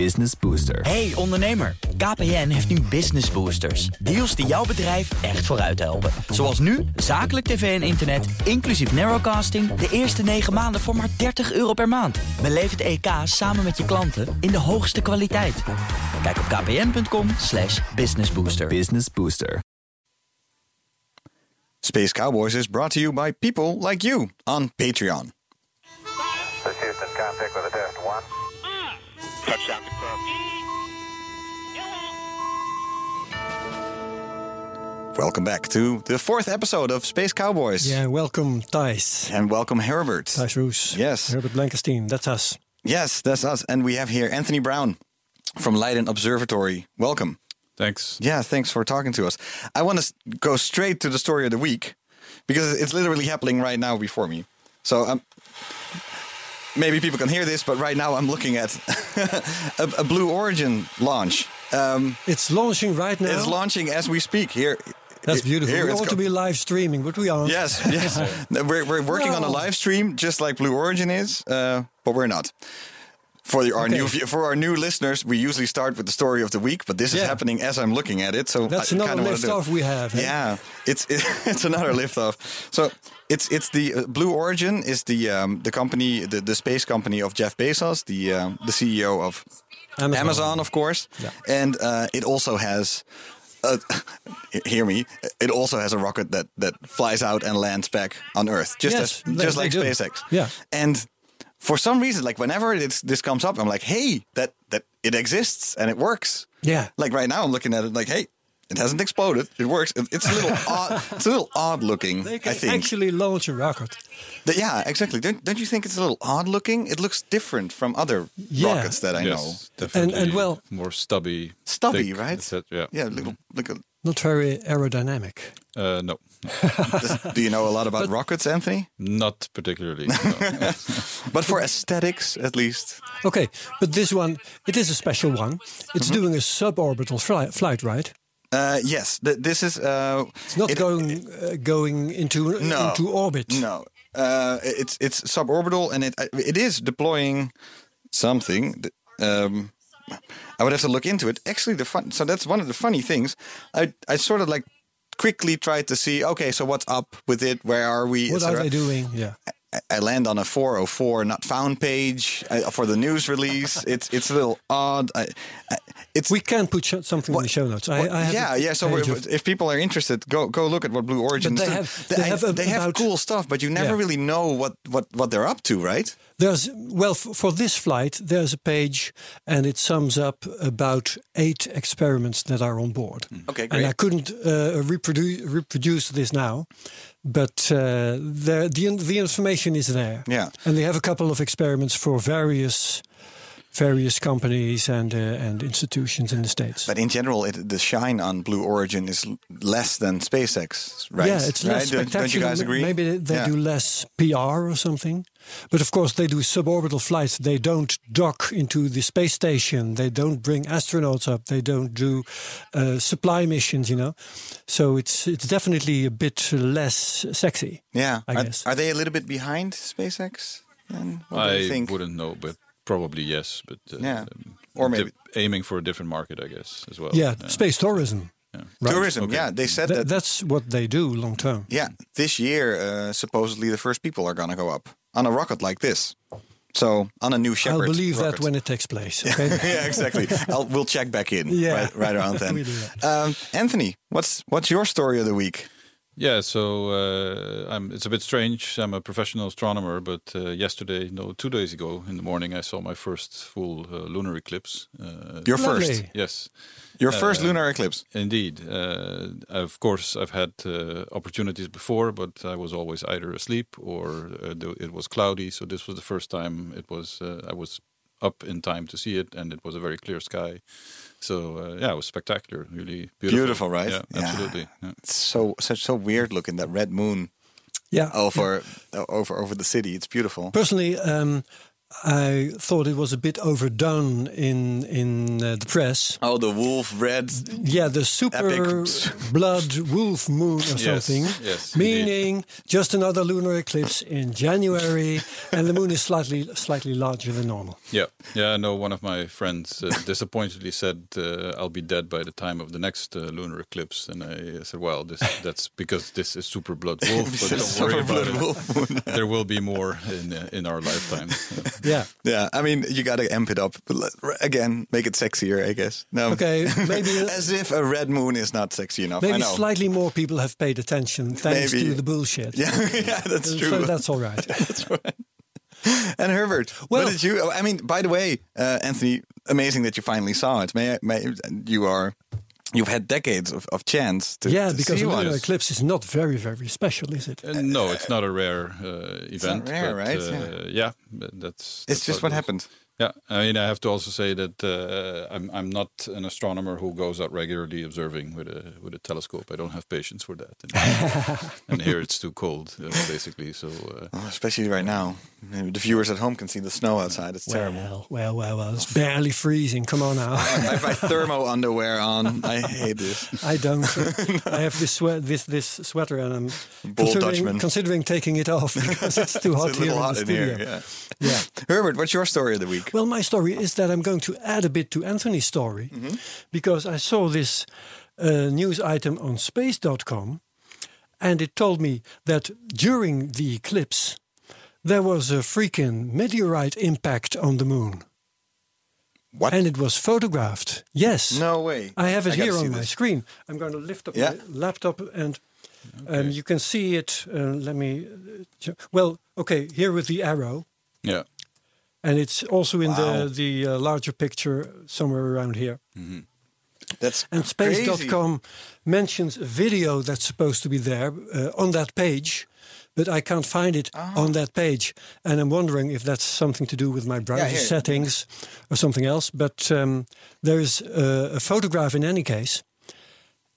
Business Booster. Hey ondernemer, KPN heeft nu Business Boosters. Deals die jouw bedrijf echt vooruit helpen. Zoals nu, zakelijk tv en internet, inclusief narrowcasting... de eerste 9 maanden voor maar 30 euro per maand. Beleef het EK samen met je klanten in de hoogste kwaliteit. Kijk op kpn.com slash businessbooster. Business Booster. Space Cowboys is brought to you by people like you on Patreon. This Houston, contact with a test one. Touchdown confirmed. Welcome back to the fourth episode of Space Cowboys. Yeah, welcome Thijs. And welcome Herbert. Thijs Roos. Yes. Herbert Blankenstein, that's us. Yes, that's us. And we have here Anthony Brown from Leiden Observatory. Welcome. Thanks. Yeah, thanks for talking to us. I want to go straight to the story of the week because it's literally happening right now before me. So um, maybe people can hear this, but right now I'm looking at a, a Blue Origin launch. Um, It's launching right now. It's launching as we speak. Here, That's beautiful. Here we ought to be live streaming, but we aren't. Yes, yes. we're, we're working on a live stream, just like Blue Origin is, uh, but we're not. For the, our Okay. new for our new listeners, we usually start with the story of the week, but this is happening as I'm looking at it. So That's I another kinda wanna lift do- off we have. eh? Yeah, it's it, it's another lift off. So it's it's the uh, Blue Origin is the um, the company the, the space company of Jeff Bezos, the um, the CEO of Amazon. Amazon, of course, Yeah. and uh, it also has. Uh, hear me. It also has a rocket that, that flies out and lands back on Earth, just Yes, as just like do. SpaceX. Yeah. And for some reason, like whenever it's, this comes up, I'm like, hey, that that it exists and it works. Yeah. Like right now, I'm looking at it like, hey, it hasn't exploded. It works. It- It's a little odd. It's a little odd looking. They can I think. actually launch a rocket. Th- yeah, exactly. Don't, don't you think it's a little odd looking? It looks different from other Yeah. rockets that I know. yes, definitely. and and well- more stubby. Stubby, thick, right? et cetera, Yeah. Yeah, little, mm-hmm. look. a- Not very aerodynamic. Uh, no, do you know a lot about rockets, Anthony? not particularly. no. But for aesthetics, at least. Okay, but this one, it is a special one. It's Mm-hmm. doing a suborbital fly, flight, right? Uh, yes, th- this is. Uh, It's not it- going uh, going into No. into orbit. No, uh, it's it's suborbital, and it it is deploying something. that, Um, I would have to look into it. Actually, the fun. So that's one of the funny things. I I sort of like quickly try to see. Okay, so what's up with it? Where are we? What are they doing? Yeah. I- I land on a 404 not found page uh, for the news release. It's it's a little odd. I, I, it's We can put sh- something in the show notes. I, I have yeah, yeah. So if, if people are interested, go go look at what Blue Origin. But they have- they have a- they have about- cool stuff, but you never Yeah. really know what what what they're up to, right? There's well f- for this flight. There's a page, and it sums up about eight experiments that are on board. Okay, And I couldn't uh, reproduce reproduce this now, but uh, there, the the information is there. Yeah. and they have a couple of experiments for various various companies and uh, and institutions in the states. But in general, it, the shine on Blue Origin is less than SpaceX, right? Yeah, it's less right? Don't- spectacular. Don't you guys agree? Maybe they- they Yeah. do less PR or something. But of course, they do suborbital flights. They don't dock into the space station. They don't bring astronauts up. They don't do uh, supply missions. You know, so it's it's definitely a bit less sexy. Yeah, I are, guess. are they a little bit behind SpaceX? Then what do you I think? wouldn't know, but probably yes. But uh, Yeah. um, Or maybe- aiming for a different market, I guess, as well. Yeah, space tourism. Yeah. Right. Tourism, Okay. yeah, they said Th- that. that's what they do long term. Yeah, this year uh, supposedly the first people are gonna go up on a rocket like this. So on a New Shepard. I'll believe that when it takes place. Okay. yeah, exactly. I'll, we'll check back in Yeah. right, right around then. We do that. Um, Anthony, what's what's your story of the week? Yeah, so uh, I'm, it's a bit strange. I'm a professional astronomer, but uh, yesterday, no, two days ago in the morning, I saw my first full uh, lunar eclipse. Uh, Your Lovely. first, yes, your first Uh, lunar eclipse. indeed. Uh, of course, I've had uh, opportunities before, but I was always either asleep or uh, it was cloudy. So this was the first time it was. Uh, I was up in time to see it, and it was a very clear sky. So uh, yeah, it was spectacular, really beautiful. Beautiful, right? Yeah, Yeah. absolutely. Yeah. It's so such so weird looking that red moon Yeah. over over over the city. It's beautiful. Personally, um, I thought it was a bit overdone in in uh, the press. Oh, the wolf red. Yeah, the super Epic. blood wolf moon or something. yes, meaning just another lunar eclipse in January, and the moon is slightly slightly larger than normal. Yeah, yeah. I know one of my friends uh, disappointedly said uh, I'll be dead by the time of the next uh, lunar eclipse, and I said, "Well, this, that's because this is super blood wolf, but don't worry about it. there will be more in uh, in our lifetime." Yeah. Yeah, I mean, you got to amp it up. Again, make it sexier, I guess. No. Okay, maybe- As if a red moon is not sexy enough. I Maybe know. slightly more people have paid attention thanks Maybe. to the bullshit. Yeah, yeah, that's So true. that's all right. and Herbert, Well- what did you? I mean, by the way, uh, Anthony, amazing that you finally saw it. May, I, may you are, you've had decades of, of chance to, yeah, to because see a one. lunar eclipse is not very, very special, is it? Uh, no, it's not a rare uh, event. rare, but, right? Uh, yeah, but that's. It's that's just how what it goes. happened. Yeah, I mean, I have to also say that uh, I'm I'm not an astronomer who goes out regularly observing with a with a telescope. I don't have patience for that, and, and here it's too cold, uh, basically. So uh, Oh, especially right now. Maybe The viewers at home can see the snow outside. It's terrible. Well, well, well, well. It's barely freezing. Come on now. I have my thermo underwear on. I hate this. I don't. I have this sweat, this this sweater, and I'm Bold Dutchman. considering, considering taking it off because it's too hot It's a here little in hot the in here. Yeah. yeah. Herbert, what's your story of the week? Well, my story is that I'm going to add a bit to Anthony's story Mm-hmm. because I saw this uh, news item on space.com and it told me that during the eclipse there was a freaking meteorite impact on the moon What? and it was photographed. Yes. no way. I have it gotta here on my this. screen. I'm going to lift up Yeah. my laptop and um, you can see it. Uh, let me. Uh, well, okay, here with the arrow, yeah, and it's also in Wow. the the uh, larger picture somewhere around here. That's And crazy. Space.com mentions a video that's supposed to be there uh, on that page, but I can't find it Ah. on that page. And I'm wondering if that's something to do with my browser here. settings or something else. But um, there's uh, a photograph in any case.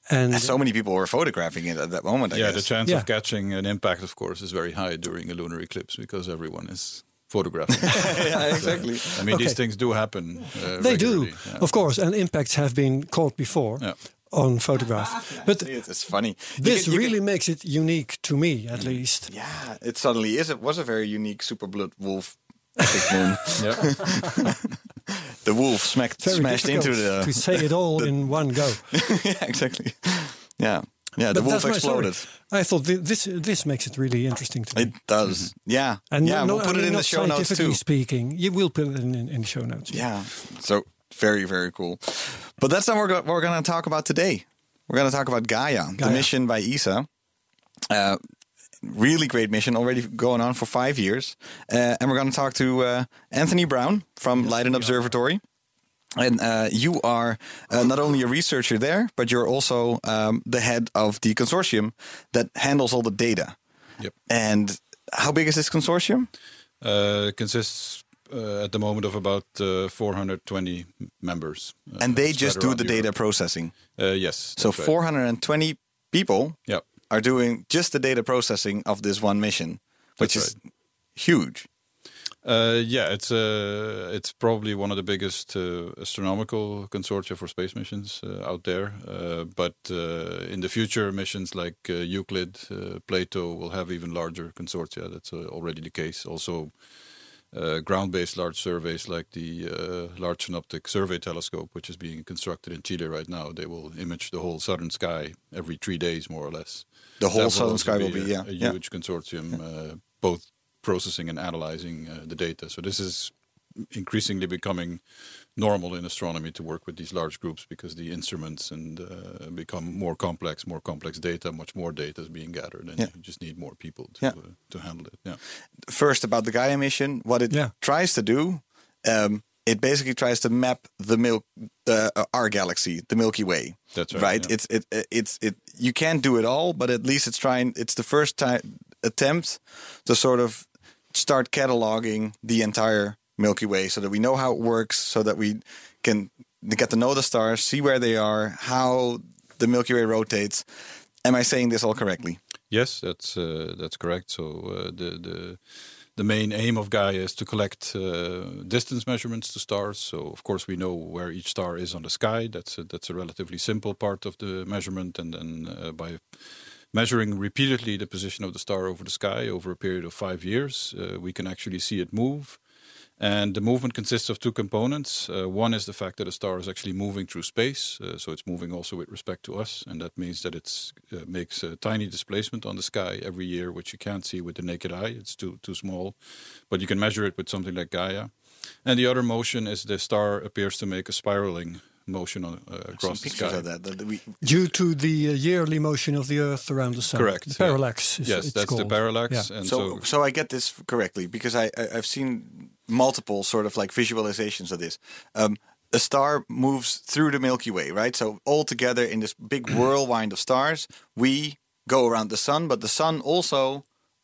And And so many people were photographing it at that moment. I yeah. The chance Yeah. of catching an impact, of course, is very high during a lunar eclipse because everyone is photographing. yeah, exactly. I mean, Okay. these things do happen. Uh, they do, yeah. of course, and impacts have been caught before Yeah. on photograph. But See, It's, it's funny. You this can- you really can- makes it unique to me, at least. yeah, it suddenly is. It was a very unique super blood wolf moon. The wolf smacked, Very smashed into the. to say it all in one go. yeah, exactly. Yeah, yeah. The But wolf that's my story. exploded. I thought thi- this this makes it really interesting to me. It does. Yeah, and yeah. no, we'll I put mean, it in the show notes too. speaking, you will put it in, in, in the show notes. Yeah. So very, very cool. But that's not what we're, go- what we're going to talk about today. We're going to talk about Gaia, the mission by ESA. Uh, really great mission, already going on for five years. Uh, and we're going to talk to uh, Anthony Brown from Leiden Observatory. And uh, you are uh, not only a researcher there, but you're also um, the head of the consortium that handles all the data. Yep. And how big is this consortium? Uh, consists uh, at the moment of about uh, 420 members. Uh, and they just do the data processing. Uh, yes. So that's right. 420 people Yeah. are doing just the data processing of this one mission, which That's is huge. Uh, yeah, it's uh, it's probably one of the biggest uh, astronomical consortia for space missions uh, out there. Uh, but uh, in the future, missions like uh, Euclid, uh, Plato will have even larger consortia. That's uh, already the case. Also, uh, ground-based large surveys like the uh, Large Synoptic Survey Telescope, which is being constructed in Chile right now, they will image the whole southern sky every three days, more or less. The whole southern sky will be, a, yeah, a yeah. huge consortium, uh, both processing and analyzing uh, the data. So this is increasingly becoming normal in astronomy to work with these large groups because the instruments and uh, become more complex, more complex data, much more data is being gathered, and Yeah. you just need more people to Yeah. uh, to handle it. Yeah. First, about the Gaia mission, what it Yeah. tries to do, um, it basically tries to map the milk, uh, our galaxy, the Milky Way. That's right, yeah. It's it it's it. You can't do it all, but at least it's trying. It's the first time attempt to sort of start cataloging the entire Milky Way, so that we know how it works, so that we can get to know the stars, see where they are, how the Milky Way rotates. Am I saying this all correctly? Yes, that's uh, that's correct. So uh, the the the main aim of Gaia is to collect uh, distance measurements to stars. So of course we know where each star is on the sky. That's a, that's a relatively simple part of the measurement, and then uh, by measuring repeatedly the position of the star over the sky over a period of five years, uh, we can actually see it move. And the movement consists of two components. Uh, one is the fact that a star is actually moving through space, uh, so it's moving also with respect to us, and that means that it uh, makes a tiny displacement on the sky every year, which you can't see with the naked eye. It's too too small, but you can measure it with something like Gaia. And the other motion is the star appears to make a spiraling motion on, uh, across the pictures sky. of that. that we, Due to the uh, yearly motion of the Earth around the Sun. Correct, The yeah. parallax. Is, yes, it's that's the parallax, Yeah. and so, so, so I get this correctly because I, I I've seen multiple sort of like visualizations of this. Um, a star moves through the Milky Way, right? So all together in this big whirlwind of stars, we go around the sun, but the sun also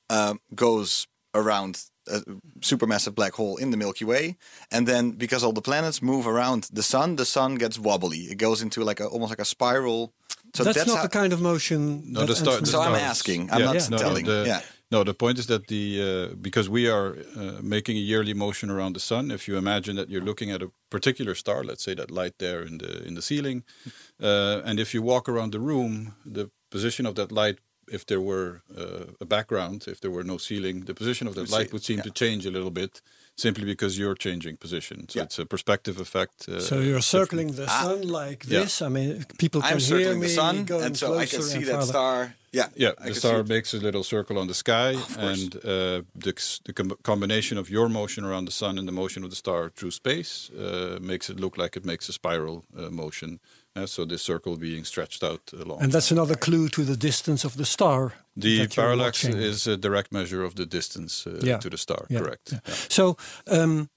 um, goes around a supermassive black hole in the Milky Way, and then because all the planets move around the sun, the sun gets wobbly. It goes into like a almost like a spiral. So that's, that's, not how, the kind of motion. No, that the star- the So I'm asking. I'm Yeah. not No, no, telling. the- yeah. No, the point is that the uh, because we are uh, making a yearly motion around the sun. If you imagine that you're looking at a particular star, let's say that light there in the in the ceiling, uh, and if you walk around the room, the position of that light, if there were uh, a background, if there were no ceiling, the position of that see light would seem yeah. to change a little bit, simply because you're changing position. So Yeah. it's a perspective effect. Uh, So you're circling the Ah. sun like Yeah. this. I mean, people can I'm hear circling me the sun, going and so I can see that farther. star. Yeah, Yeah, I the star makes a little circle on the sky, course. and uh, the, the com- combination of your motion around the sun and the motion of the star through space uh, makes it look like it makes a spiral uh, motion. Uh, so this circle being stretched out along. And that's another clue to the distance of the star. the parallax is a direct measure of the distance uh, Yeah. to the star. Yeah, Correct. Yeah. So, um,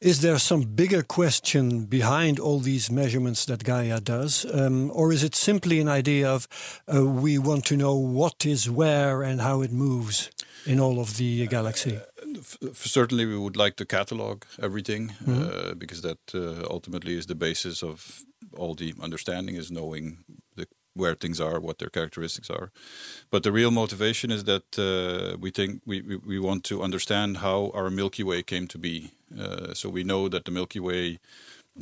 is there some bigger question behind all these measurements that Gaia does? Um, or is it simply an idea of uh, we want to know what is where and how it moves in all of the galaxy? F- certainly we would like to catalog everything Mm-hmm. uh, because that uh, ultimately is the basis of all the understanding is knowing the, where things are what their characteristics are but the real motivation is that uh, we think we, we, we want to understand how our milky way came to be uh, so we know that the milky way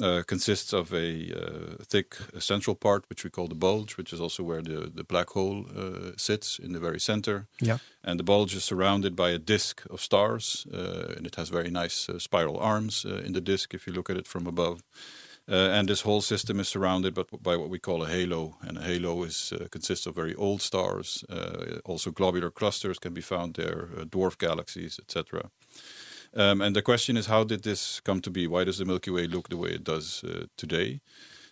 uh, consists of a uh, thick central part, which we call the bulge, which is also where the, the black hole uh, sits in the very center. Yeah. And the bulge is surrounded by a disk of stars, uh, and it has very nice uh, spiral arms uh, in the disk if you look at it from above. Uh, and this whole system is surrounded by, by what we call a halo, and a halo is uh, consists of very old stars. Uh, also, globular clusters can be found there, uh, dwarf galaxies, etc. Um, and the question is, how did this come to be? Why does the Milky Way look the way it does uh, today?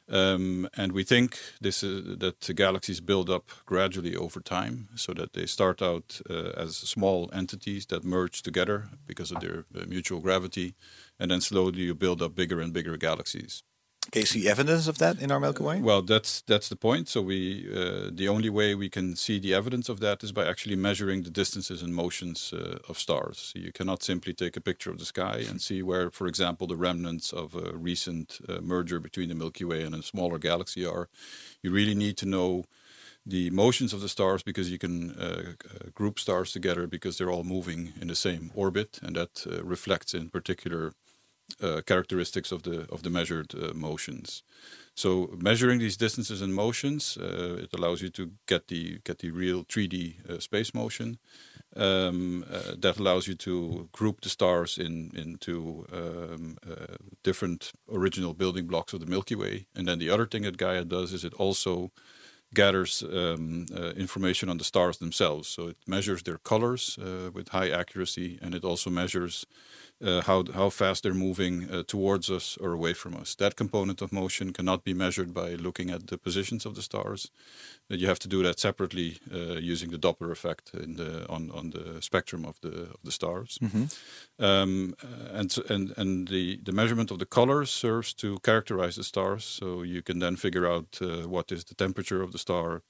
Um, and we think this is, that the galaxies build up gradually over time, so that they start out uh, as small entities that merge together because of their uh, mutual gravity, and then slowly you build up bigger and bigger galaxies. Can you see evidence of that in our Milky Way? Well, that's that's the point. So we uh, the only way we can see the evidence of that is by actually measuring the distances and motions uh, of stars. So you cannot simply take a picture of the sky and see where, for example, the remnants of a recent uh, merger between the Milky Way and a smaller galaxy are. You really need to know the motions of the stars because you can uh, uh, group stars together because they're all moving in the same orbit, and that uh, reflects in particular uh, characteristics of the of the measured uh, motions. So measuring these distances and motions, uh, it allows you to get the get the real 3D uh, space motion. Um, uh, that allows you to group the stars in into um, different original building blocks of the Milky Way. And then the other thing that Gaia does is it also gathers um, uh, information on the stars themselves. So it measures their colors uh, with high accuracy, and it also measures uh, how how fast they're moving uh, towards us or away from us. That component of motion cannot be measured by looking at the positions of the stars. You have to do that separately uh, using the Doppler effect in the on on the spectrum of the of the stars. Um, uh, and and and the the measurement of the colors serves to characterize the stars. So you can then figure out uh, what is the temperature of the star,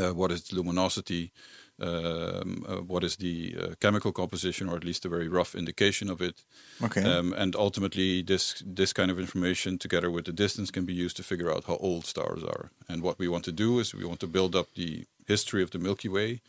uh, what is its luminosity, um, uh, what is the uh, chemical composition, or at least a very rough indication of it. Okay. Um, and ultimately, this this kind of information, together with the distance, can be used to figure out how old stars are. And what we want to do is we want to build up the history of the Milky Way,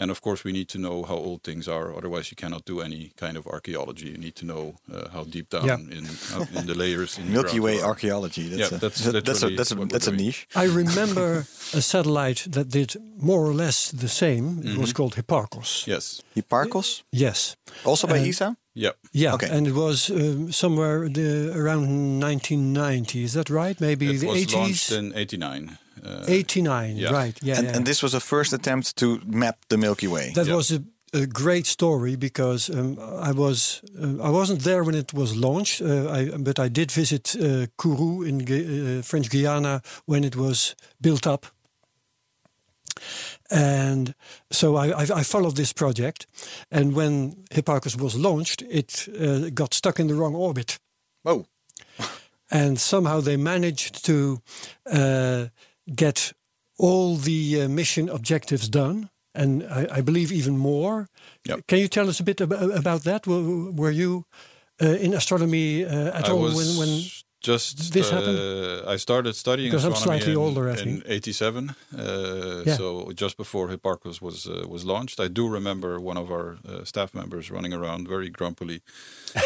And of course, we need to know how old things are. Otherwise, you cannot do any kind of archaeology. You need to know uh, how deep down Yeah. in uh, in the layers in Milky ground Way archaeology. That's Yeah, a, that's that's a that's a that's a niche. I remember a satellite that did more or less the same. It was called Hipparcos. Yes. Hipparcos, Yes. also by And- ESA. Yeah. Yeah, Okay. and it was um, somewhere the, around 1990. Is that right? Maybe It the was 80s. launched in '89. Uh, 89, yeah. right? Yeah, and, yeah. and this was the first attempt to map the Milky Way. that Yeah. was a, a great story because um, I was uh, I wasn't there when it was launched, uh, I, but I did visit uh, Kourou in Gu- uh, French Guiana when it was built up. And so I, I, I followed this project, and when Hipparcos was launched, it uh, got stuck in the wrong orbit. oh, and somehow they managed to uh, get all the uh, mission objectives done, and I, I believe even more. Yep. Can you tell us a bit ab- about that? Were, were you uh, in astronomy uh, at I all when, when just this uh, happened? I started studying Because I'm astronomy slightly in, older, I in '87. Uh, Yeah. So just before Hipparcos was uh, was launched, I do remember one of our uh, staff members running around very grumpily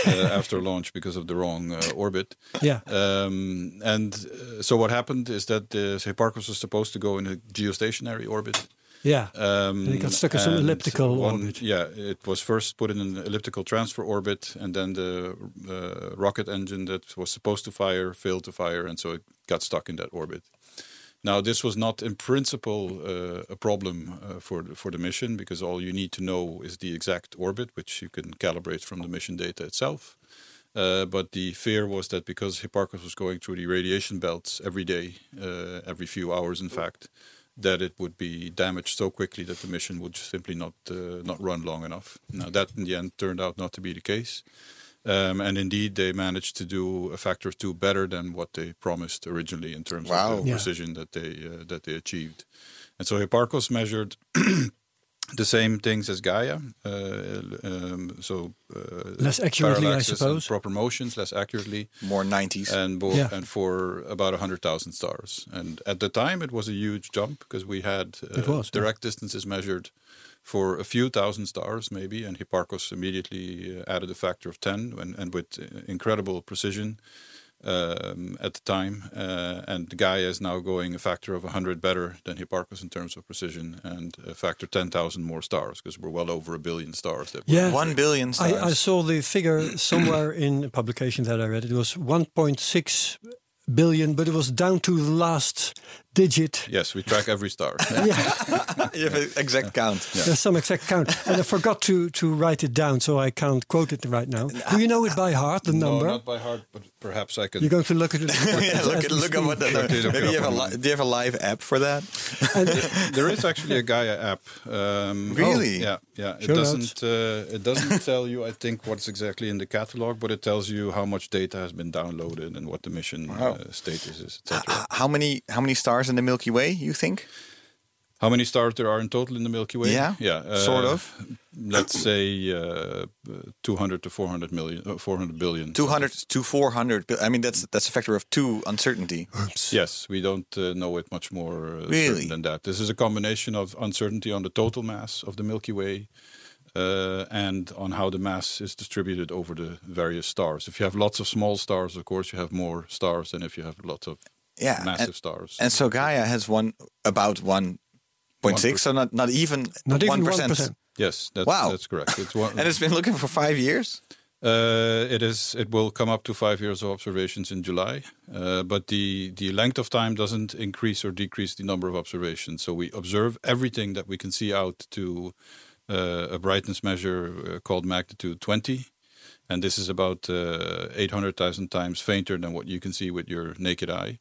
uh, after launch because of the wrong uh, orbit. yeah Um, and uh, so what happened is that uh, Hipparcos was supposed to go in a geostationary orbit. Yeah Um, And it got stuck in some elliptical one- orbit. Yeah, it was first put in an elliptical transfer orbit, and then the uh, rocket engine that was supposed to fire failed to fire, and so it got stuck in that orbit. Now, this was not in principle uh, a problem uh, for the, for the mission because all you need to know is the exact orbit, which you can calibrate from the mission data itself. Uh, but the fear was that because Hipparcos was going through the radiation belts every day, uh, every few hours, in fact, that it would be damaged so quickly that the mission would simply not uh, not run long enough. Now that in the end turned out not to be the case, um, and indeed they managed to do a factor of two better than what they promised originally in terms Wow. of the Yeah. precision that they uh, that they achieved. And so Hipparcos measured the same things as Gaia, uh, um, so uh, Less accurately, I suppose. proper motions less accurately more 90s. and bo- Yeah. and for about hundred thousand stars. And at the time, it was a huge jump because we had uh, It was, yeah. direct distances measured for a few thousand stars, maybe. And Hipparcos immediately uh, added a factor of ten, and, and with uh, incredible precision um, at the time. Uh, and Gaia is now going a factor of hundred better than Hipparcos in terms of precision, and a factor ten thousand more stars because we're well over a billion stars. That yeah. One billion stars. I, I saw the figure somewhere in a publication that I read. It was 1.6 billion, but it was down to the last digit. Yes, we track every star. yeah. you have an exact count. There's some exact count, and I forgot to to write it down, so I can't quote it right now. Do you know it by heart? The number? No, not by heart, but perhaps I can. You're going to look at it. yeah, look at look at what the, speak. Okay, maybe you have a li- do you have a live app for that? there is actually a Gaia app. Um, Really? Yeah, yeah. It Show doesn't. Uh, it doesn't tell you, I think, what's exactly in the catalog, but it tells you how much data has been downloaded and what the mission Wow. Uh, status etc. how many how many stars in the Milky Way? You think? How many stars there are in total in the Milky Way? Yeah, yeah, uh, sort of. Let's say uh, 200 to 400 million, uh, 400 billion. Two hundred to four hundred. I mean, that's that's a factor of two uncertainty. Yes, we don't uh, know it much more uh, Really? certain than that. This is a combination of uncertainty on the total mass of the Milky Way uh, and on how the mass is distributed over the various stars. If you have lots of small stars, of course, you have more stars than if you have lots of Yeah, massive and, stars. and so Gaia has one about one point six, so not not even Not even one yes, that's, Wow. that's correct. It's one, And it's been looking for five years. Uh, it is. It will come up to five years of observations in July, uh, but the the length of time doesn't increase or decrease the number of observations. So we observe everything that we can see out to uh, a brightness measure uh, called magnitude 20, and this is about uh, 800,000 times fainter than what you can see with your naked eye.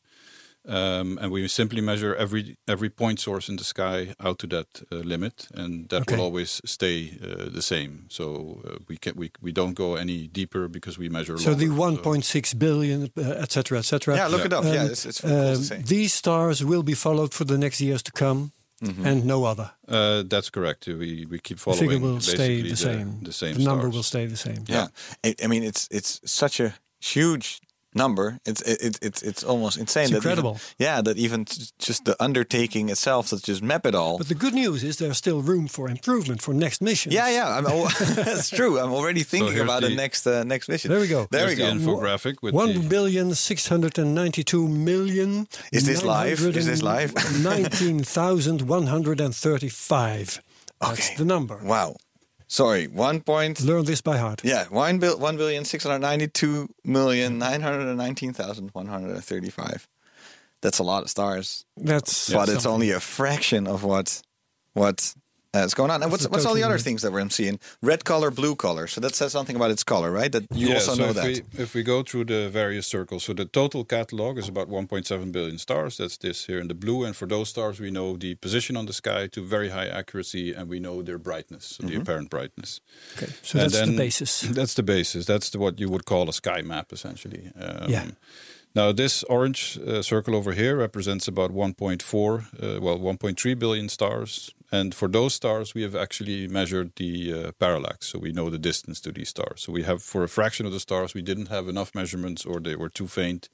Um, and we simply measure every every point source in the sky out to that uh, limit, and that Okay. will always stay uh, the same. So uh, we can we we don't go any deeper because we measure. So the longer. 1.6 billion, uh, etc., cetera, et cetera. Yeah, look it up. yeah, Um, it's, it's very cool to um, these stars will be followed for the next years to come, Mm-hmm. and no other. Uh, that's correct. We we keep following. The figure will stay basically the same. The, same. The number stars. will stay the same. Yeah, I, I mean it's it's such a huge number. It's it, it, it's it's almost insane. It's that even- incredible. yeah, that even just the undertaking itself to just map it all. But the good news is there's still room for improvement for next mission. yeah, yeah, I'm, that's true. I'm already thinking here's about the, the- next uh, next mission. There we go. There we go. the infographic with One billion six hundred and ninety-two million. Is this live? Is this live? Nineteen thousand one hundred and thirty-five. That's Okay. the number. Wow. Sorry, one point. Learn this by heart. Yeah, one bil- one billion six hundred ninety-two million nine hundred nineteen thousand one hundred thirty-five. That's a lot of stars, That's but it's something. only a fraction of what what is going on. And what's what's all the other unit. things that we're seeing? Red color, blue color. So that says something about its color, right? That you yeah, also so know if that. We, if we go through the various circles, so the total catalog is about 1.7 billion stars. That's this here in the blue. And for those stars, we know the position on the sky to very high accuracy, and we know their brightness, so the apparent brightness. Okay, so And that's the basis. That's the basis. That's the, what you would call a sky map, essentially. Um, Yeah. Now, this orange uh, circle over here represents about 1.4, uh, well, 1.3 billion stars. And for those stars, we have actually measured the uh, parallax, so we know the distance to these stars. So we have, for a fraction of the stars, we didn't have enough measurements, or they were too faint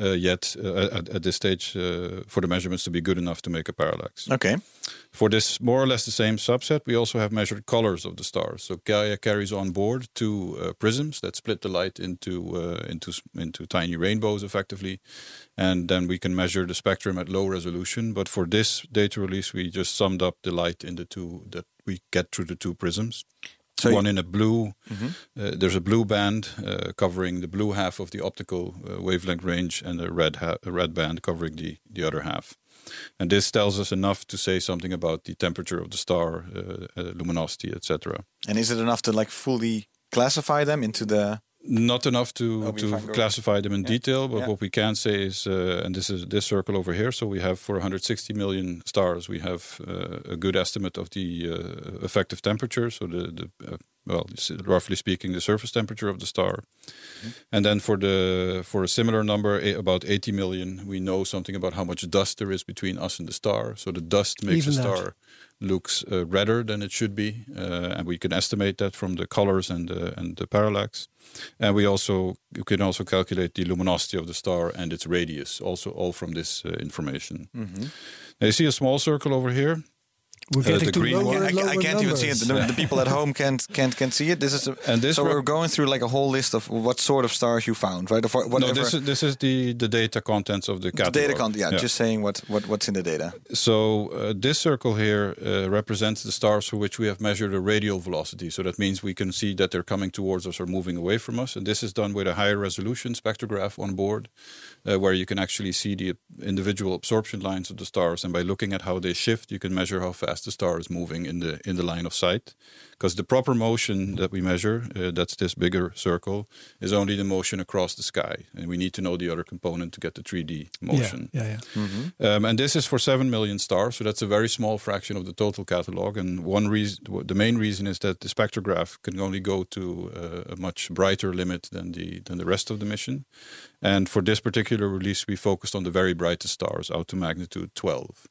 uh, yet uh, at, at this stage uh, for the measurements to be good enough to make a parallax. Okay. For this more or less the same subset, we also have measured colors of the stars. So Gaia carries on board two uh, prisms that split the light into uh, into into tiny rainbows, effectively, and then we can measure the spectrum at low resolution. But for this data release, we just summed up the light in the two that we get through the two prisms. So One in a blue, uh, there's a blue band uh, covering the blue half of the optical uh, wavelength range, and a red ha- a red band covering the the other half. And this tells us enough to say something about the temperature of the star, uh, uh, luminosity, etc. And is it enough to like fully classify them into the? Not enough to, to classify them in detail, but Yeah. what we can say is, uh, and this is this circle over here. So we have for 160 million stars, we have uh, a good estimate of the uh, effective temperature. So the, the uh, well, roughly speaking, the surface temperature of the star. Mm-hmm. And then for the for a similar number, a- about 80 million, we know something about how much dust there is between us and the star. So the dust makes Even the that. star looks uh, redder than it should be, uh, and we can estimate that from the colors and the, and the parallax. And we also you can also calculate the luminosity of the star and its radius, also all from this uh, information. Mm-hmm. Now you see a small circle over here. We're Uh, getting the to green lower one- I, and lower I can't even see it. The, the people at home can't can't can't see it. This is a, And this so we're going through like a whole list of what sort of stars you found, right? Of whatever No, this is this is the the data contents of the the catalog. data content. Yeah, just saying what what what's in the data. So uh, this circle here uh, represents the stars for which we have measured a radial velocity. So that means we can see that they're coming towards us or moving away from us. And this is done with a higher resolution spectrograph on board, uh, where you can actually see the individual absorption lines of the stars. And by looking at how they shift, you can measure how fast the star is moving in the in the line of sight. Because the proper motion that we measure, uh, that's this bigger circle, is only the motion across the sky. And we need to know the other component to get the 3D Yeah, motion. yeah, yeah. Um, and this is for 7 million stars, so that's a very small fraction of the total catalog. And one reason, the main reason is that the spectrograph can only go to uh, a much brighter limit than the, than the rest of the mission. And for this particular release, we focused on the very brightest stars, out to magnitude 12.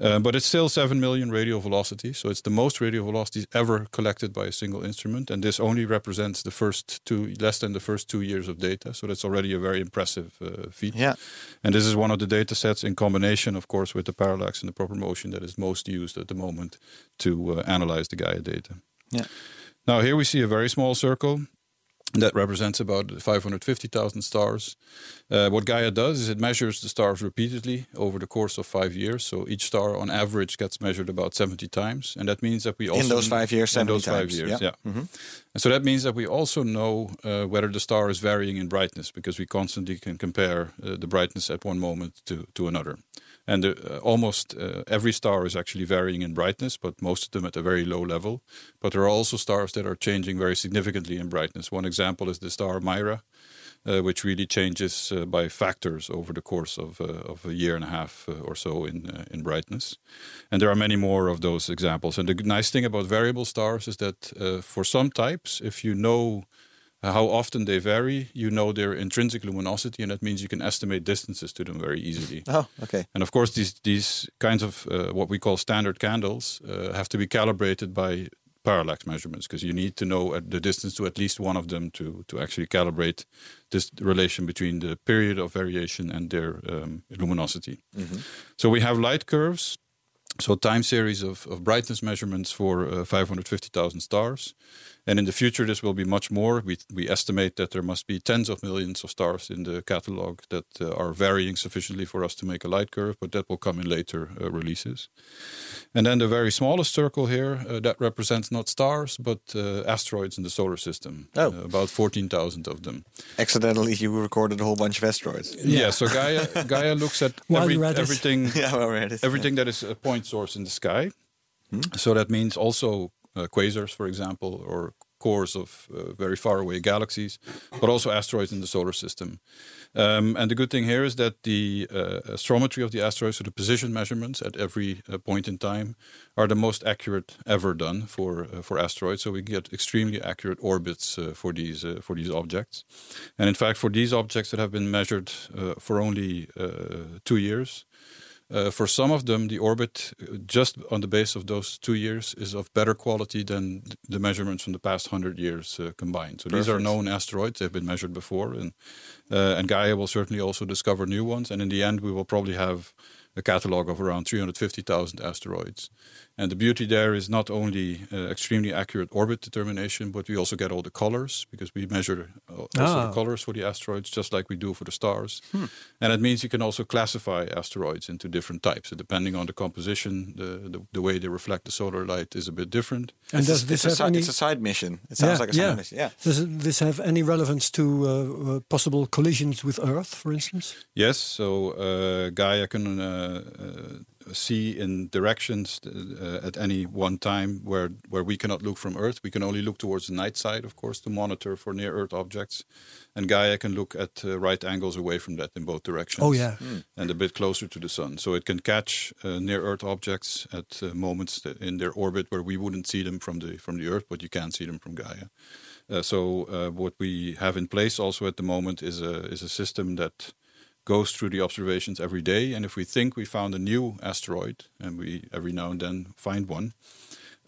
Uh, but it's still 7 million radial velocity, so it's the most radial velocities ever collected by a single instrument. And this only represents the first two, less than the first two years of data. So that's already a very impressive uh, feat. Yeah. And this is one of the data sets in combination, of course, with the parallax and the proper motion that is most used at the moment to uh, analyze the Gaia data. Yeah. Now, here we see a very small circle that represents about 550,000 stars. Uh, what Gaia does is it measures the stars repeatedly over the course of five years. So each star, on average, gets measured about 70 times, and that means that we also in those five years, in 70 those five years, yeah. yeah. And so that means that we also know uh, whether the star is varying in brightness because we constantly can compare uh, the brightness at one moment to, to another. And uh, almost uh, every star is actually varying in brightness, but most of them at a very low level. But there are also stars that are changing very significantly in brightness. One example is the star Mira, uh, which really changes uh, by factors over the course of, uh, of a year and a half uh, or so in, uh, in brightness. And there are many more of those examples. And the nice thing about variable stars is that uh, for some types, if you know how often they vary, you know their intrinsic luminosity, and that means you can estimate distances to them very easily. Oh, okay. And of course, these these kinds of uh, what we call standard candles uh, have to be calibrated by parallax measurements because you need to know at the distance to at least one of them to to actually calibrate this relation between the period of variation and their um, luminosity. So we have light curves so time series of, of brightness measurements for uh, 550,000 stars. And in the future, this will be much more. We, we estimate that there must be tens of millions of stars in the catalog that uh, are varying sufficiently for us to make a light curve, but that will come in later uh, releases. And then the very smallest circle here, uh, that represents not stars, but uh, asteroids in the solar system. Oh. Uh, about 14,000 of them. Accidentally, you recorded a whole bunch of asteroids. Yeah, so Gaia, Gaia looks at every, you're at it. everything Yeah, well, right. It's- everything that is a point source in the sky. So that means also quasars, for example, or cores of uh, very far away galaxies, but also asteroids in the solar system. Um, and the good thing here is that the uh, astrometry of the asteroids, so the position measurements at every uh, point in time, are the most accurate ever done for uh, for asteroids. So we get extremely accurate orbits uh, for these uh, for these objects. And in fact, for these objects that have been measured uh, for only uh, two years, uh, for some of them, the orbit, uh, just on the base of those two years, is of better quality than the measurements from the past hundred years uh, combined. So these are known asteroids; they've been measured before, and uh, and Gaia will certainly also discover new ones. And in the end, we will probably have a catalog of around 350,000 asteroids. And the beauty there is not only uh, extremely accurate orbit determination, but we also get all the colors because we measure uh, also Ah. the colors for the asteroids, just like we do for the stars. And it means you can also classify asteroids into different types. So depending on the composition, the, the, the way they reflect the solar light is a bit different. And It's, does a, this it's, a, have si- any? it's a side mission. It sounds like a side mission. Yeah. Does this have any relevance to uh, uh, possible collisions with Earth, for instance? Yes, so uh, Gaia can uh, uh, see in directions uh, at any one time where where we cannot look from Earth. We can only look towards the night side, of course, to monitor for near Earth objects. And Gaia can look at uh, right angles away from that in both directions. Oh, yeah. and a bit closer to the sun, so it can catch uh, near Earth objects at uh, moments in their orbit where we wouldn't see them from the from the Earth, but you can see them from Gaia. Uh, so uh, what we have in place also at the moment is a is a system that goes through the observations every day, and if we think we found a new asteroid, and we every now and then find one,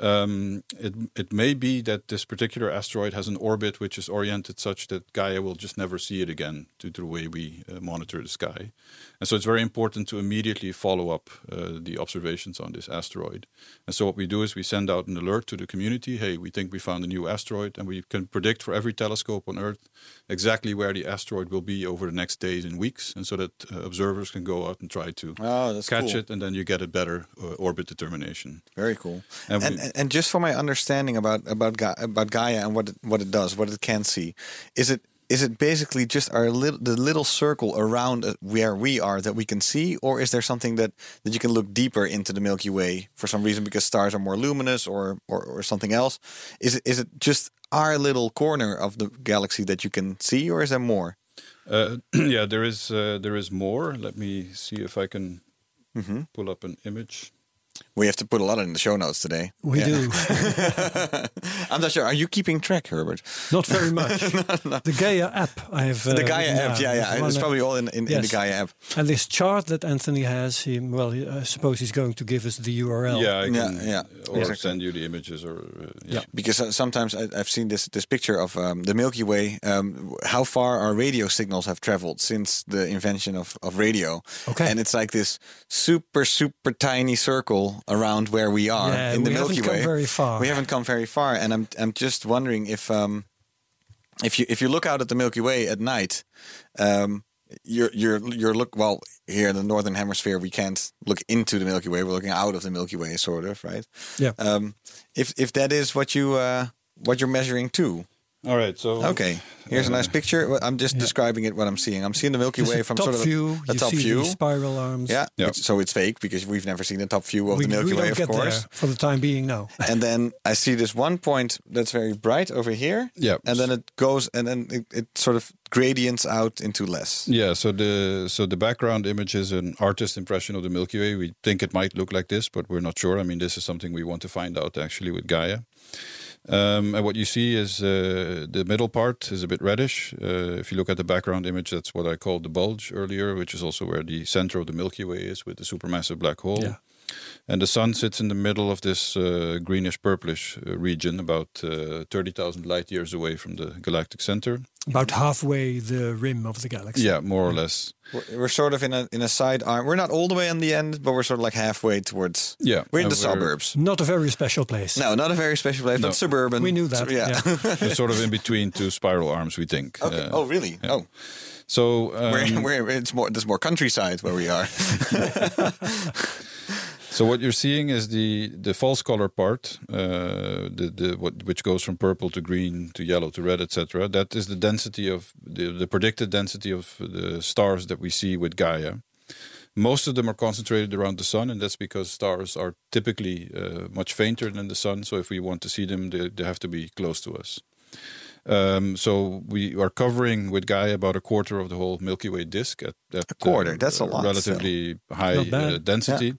um, it it may be that this particular asteroid has an orbit which is oriented such that Gaia will just never see it again due to the way we uh, monitor the sky, and so it's very important to immediately follow up uh, the observations on this asteroid. And so what we do is we send out an alert to the community: Hey, we think we found a new asteroid, and we can predict for every telescope on Earth exactly where the asteroid will be over the next days and weeks, and so that uh, observers can go out and try to Oh, catch cool. it, and then you get a better uh, orbit determination. Very cool. And And, we- and, and just for my understanding about about Ga- about Gaia and what it, what it does, what it can see, is it is it basically just our little the little circle around uh, where we are that we can see, or is there something that that you can look deeper into the Milky Way for some reason because stars are more luminous or or, or something else? Is it is it just our little corner of the galaxy that you can see, or is there more? Uh, yeah, there is uh, there is more. Let me see if I can Mm-hmm. pull up an image. We have to put a lot in the show notes today. We Yeah. do. I'm not sure. Are you keeping track, Herbert? Not very much. The Gaia app I have. Uh, The Gaia written app, yeah, yeah. There's It's probably all in, in, in the. Gaia app. And this chart that Anthony has, he, well, I suppose he's going to give us the URL. Yeah, I Yeah, yeah, or exactly. send you the images or uh, yeah. Yeah. because uh, sometimes I, I've seen this this picture of um, the Milky Way. Um, how far our radio signals have traveled since the invention of, of radio? Okay. and it's like this super super tiny circle around where we are Yeah, in the we Milky haven't come Way. very far. We haven't come very far, and I'm I'm just wondering if um if you if you look out at the Milky Way at night, um. You're you're you're look well here in the northern hemisphere. We can't look into the Milky Way. We're looking out of the Milky Way, sort of, right? Yeah. Um, if if that is what you uh, what you're measuring too. All right, so Okay, here's a nice picture. I'm just Yeah. describing it what I'm seeing. I'm seeing the Milky Way from sort of view. a, a you top see view. spiral arms. Yeah, Yeah. it's- so it's fake because we've never seen the top view of we, the Milky we Way, don't of get course. there for the time being no. And then I see this one point that's very bright over here. Yeah. and then it goes and then it, it sort of gradients out into less. Yeah, so the so the background image is an artist impression of the Milky Way. We think it might look like this, but we're not sure. I mean, this is something we want to find out actually with Gaia. Um, and what you see is uh, the middle part is a bit reddish. Uh, if you look at the background image, that's what I called the bulge earlier, which is also where the center of the Milky Way is with the supermassive black hole. Yeah. And the sun sits in the middle of this uh, greenish purplish uh, region, about uh, 30,000 light years away from the galactic center. About halfway the rim of the galaxy. Yeah, more or less. We're, we're sort of in a in a side arm. We're not all the way on the end, but we're sort of like halfway towards. Yeah, we're in and the suburbs. Not a very special place. No, not a very special place, No. but suburban. We knew that, So- yeah. yeah. It's sort of in between two spiral arms, we think. okay. Uh, oh, really? yeah. Oh, So um, we're, we're it's more there's more countryside where we are. So what you're seeing is the the false color part, uh, the the what which goes from purple to green to yellow to red, etc. That is the density of the the predicted density of the stars that we see with Gaia. Most of them are concentrated around the sun, and that's because stars are typically uh, much fainter than the sun. So if we want to see them, they, they have to be close to us. Um, so we are covering with Gaia about a quarter of the whole Milky Way disk at, at A quarter, that's a lot, relatively high uh, density.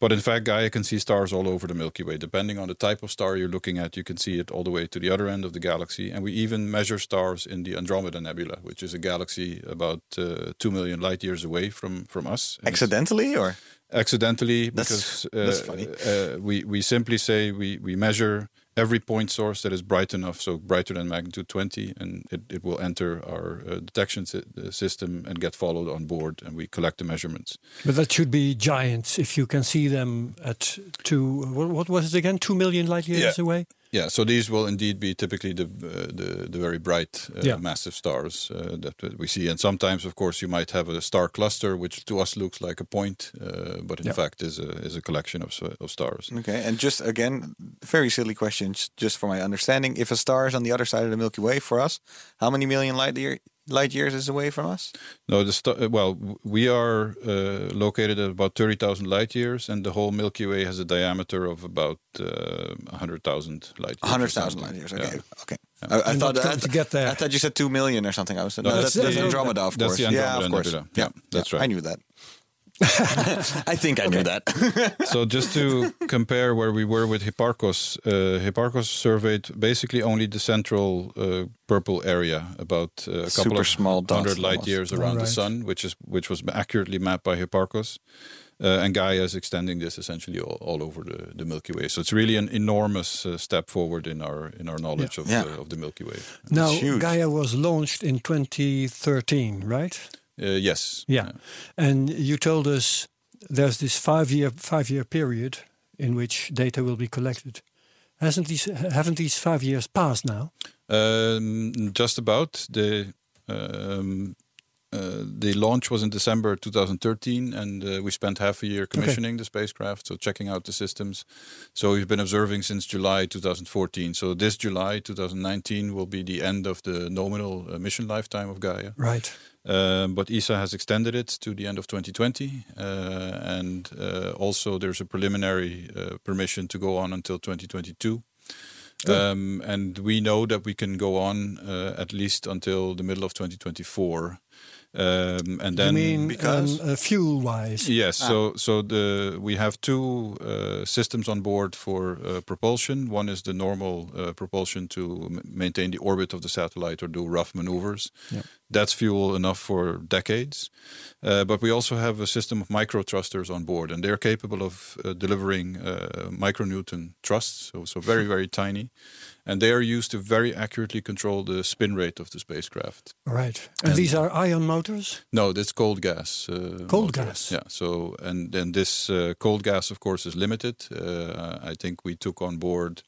But in fact, Gaia can see stars all over the Milky Way. Depending on the type of star you're looking at, you can see it all the way to the other end of the galaxy. And we even measure stars in the Andromeda Nebula, which is a galaxy about uh, two million light years away from from us. And Accidentally, or accidentally That's- because that's uh, funny. Uh, we we simply say we we measure every point source that is bright enough, so brighter than magnitude 20, and it, it will enter our uh, detection sy- uh, system and get followed on board, and we collect the measurements. But that should be giants if you can see them at two. What, what was it again? Two million light years Yeah. away. Yeah, so these will indeed be typically the uh, the, the very bright, uh, Yeah. massive stars uh, that that we see. And sometimes, of course, you might have a star cluster, which to us looks like a point, uh, but in Yeah. fact is a is a collection of of stars. okay. And just again, very silly questions, just for my understanding. If a star is on the other side of the Milky Way for us, how many million light year light years is away from us? No, the sta- uh, well, we are uh, located at about thirty thousand light years, and the whole Milky Way has a diameter of about uh, hundred thousand light years. hundred thousand light years. Okay. Yeah. Okay. I, I thought not I, to get there. I thought you said two million or something. I was no, No, that's, that's that's the- Andromeda, of that's course. the yeah, of Andromeda course. Nebula. Yeah, that's right. I knew that. I think I knew that. so just to compare where we were with Hipparcos, uh, Hipparcos surveyed basically only the central uh, purple area, about uh, a couple Super of small hundred light almost. years around the sun, which is which was accurately mapped by Hipparcos. Uh, and Gaia is extending this essentially all, all over the, the Milky Way. So it's really an enormous uh, step forward in our in our knowledge of, Yeah. The, of the Milky Way. Now. Gaia was launched in 2013, right? Uh, yes. Yeah. And you told us there's this five-year five-year period in which data will be collected. Hasn't these haven't these five years passed now? Um, just about the um, uh, the launch was in December 2013, and uh, we spent half a year commissioning the spacecraft, so checking out the systems. So we've been observing since July 2014. So this July 2019 will be the end of the nominal uh, mission lifetime of Gaia. Right. Um, but ESA has extended it to the end of 2020, uh, and uh, also there's a preliminary uh, permission to go on until 2022. Um, and we know that we can go on uh, at least until the middle of 2024. Um, and then you mean because- um, uh, fuel-wise? Yes, so so the we have two uh, systems on board for uh, propulsion. One is the normal uh, propulsion to m- maintain the orbit of the satellite or do rough maneuvers. Yeah. That's fuel enough for decades. Uh, but we also have a system of micro thrusters on board, and they're capable of uh, delivering uh, micronewton thrusts, so so very very tiny, and they are used to very accurately control the spin rate of the spacecraft. Right. And, these are ion motors? No, that's cold gas. Uh, Cold motor. gas. Yeah. So and then this uh, cold gas, of course, is limited. Uh, I think we took on board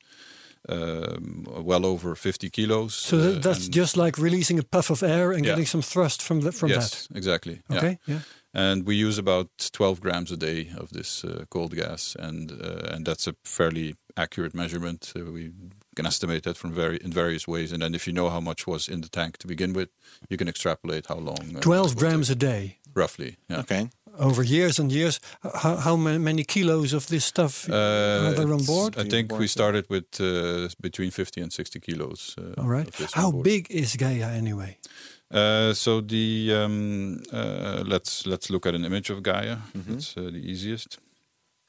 um, well over 50 kilos. So uh, that's just like releasing a puff of air and Yeah. getting some thrust from the, from yes, exactly. that. yeah. Okay. Yeah. And we use about 12 grams a day of this uh, cold gas, and uh, and that's a fairly accurate measurement. Uh, we can estimate that from very in various ways, and then if you know how much was in the tank to begin with, you can extrapolate how long. uh, 12 grams take, a day roughly. Yeah. Okay. Over years and years. How, how many kilos of this stuff Uh, are there on board? I think we started with uh, between 50 and 60 kilos. Uh, All right. of this on How big is Gaia anyway? Uh, so the um, uh, let's let's look at an image of Gaia. Mm-hmm. It's uh, the easiest.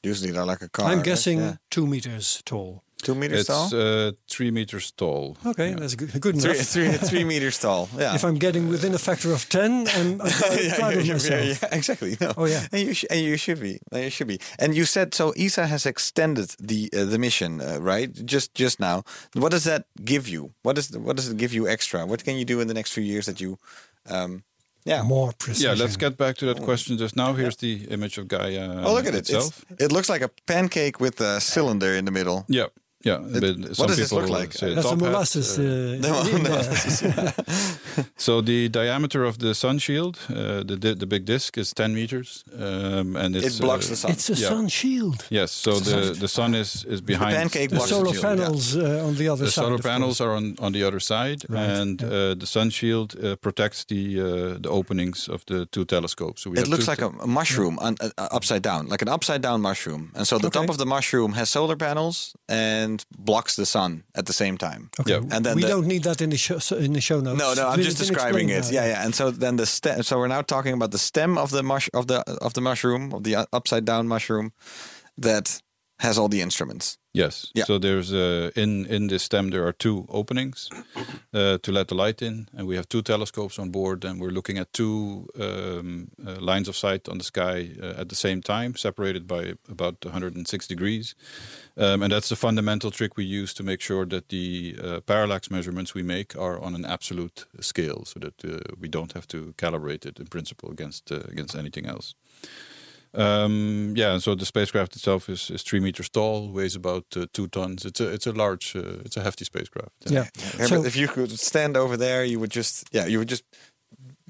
Usually they're like a car. I'm right? guessing Yeah. two meters tall. Two meters It's tall. uh, three meters tall. Okay, that's good, good three, enough. three, three meters tall. Yeah. If I'm getting within a factor of 10, I'm, I'm proud yeah, proud yeah, of myself. yeah, yeah, exactly. No. Oh, yeah. and you sh- and you should be. And you should be. And you said so. ESA has extended the uh, the mission, uh, right? Just just now. What does that give you? What is what does it give you extra? What can you do in the next few years that you, um, yeah. More precision. Yeah, let's get back to that question just now. Here's the image of Gaia Oh, look at it! itself. It's, it looks like a pancake with a cylinder in the middle. Yeah, yeah. It- but what some does this people look like? say That's a top hat, molasses. uh, Uh, in. So the diameter of the sun shield, uh, the di- the big disc, is 10 meters, um, and it's It blocks uh, the sun. It's a Yeah. sun shield. Yes, so the the sun is is behind. pancake The blocks solar shield, yeah. panels uh, on the other The side. The solar panels course. are on, on the other side, Right, and yeah. uh, the sun shield uh, protects the uh, the openings of the two telescopes. So we It have looks like a, a mushroom un, uh, uh, upside down, like an upside down mushroom. And so the top of the mushroom has solar panels and blocks the sun at the same time. Okay. Yeah. And then we the- don't need that in the show, in the show notes. No, no, I'm It's just describing it. explained Yeah, yeah. And so then the stem. So we're now talking about the stem of the mush of the of the mushroom of the upside down mushroom that has all the instruments. Yes. Yeah. So there's uh, in in this stem there are two openings uh, to let the light in, and we have two telescopes on board, and we're looking at two um, uh, lines of sight on the sky uh, at the same time, separated by about 106 degrees. Um, and that's the fundamental trick we use to make sure that the uh, parallax measurements we make are on an absolute scale, so that uh, we don't have to calibrate it in principle against uh, against anything else. Um, yeah, and so the spacecraft itself is, is three meters tall, weighs about uh, two tons. It's a it's a large, uh, it's a hefty spacecraft. Yeah. Yeah, So- if you could stand over there, you would just yeah, you would just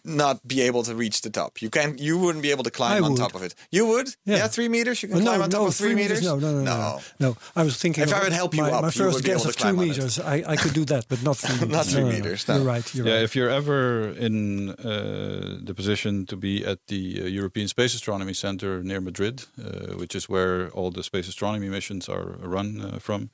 not be able to reach the top. You can't. you wouldn't be able to climb I on would. top of it. You would? Yeah. three meters. You can Oh, climb no, on top no, of three, meters. No, no, no, no, no. No, I was thinking. If I would help you my, up, my you first would be guess able of two climb on it. meters. I, I could do that, but not three meters. Not three No, no, no. meters, no. You're right. You're Yeah, right. if you're ever in uh, the position to be at the uh, European Space Astronomy Center near Madrid, uh, which is where all the space astronomy missions are run uh, from,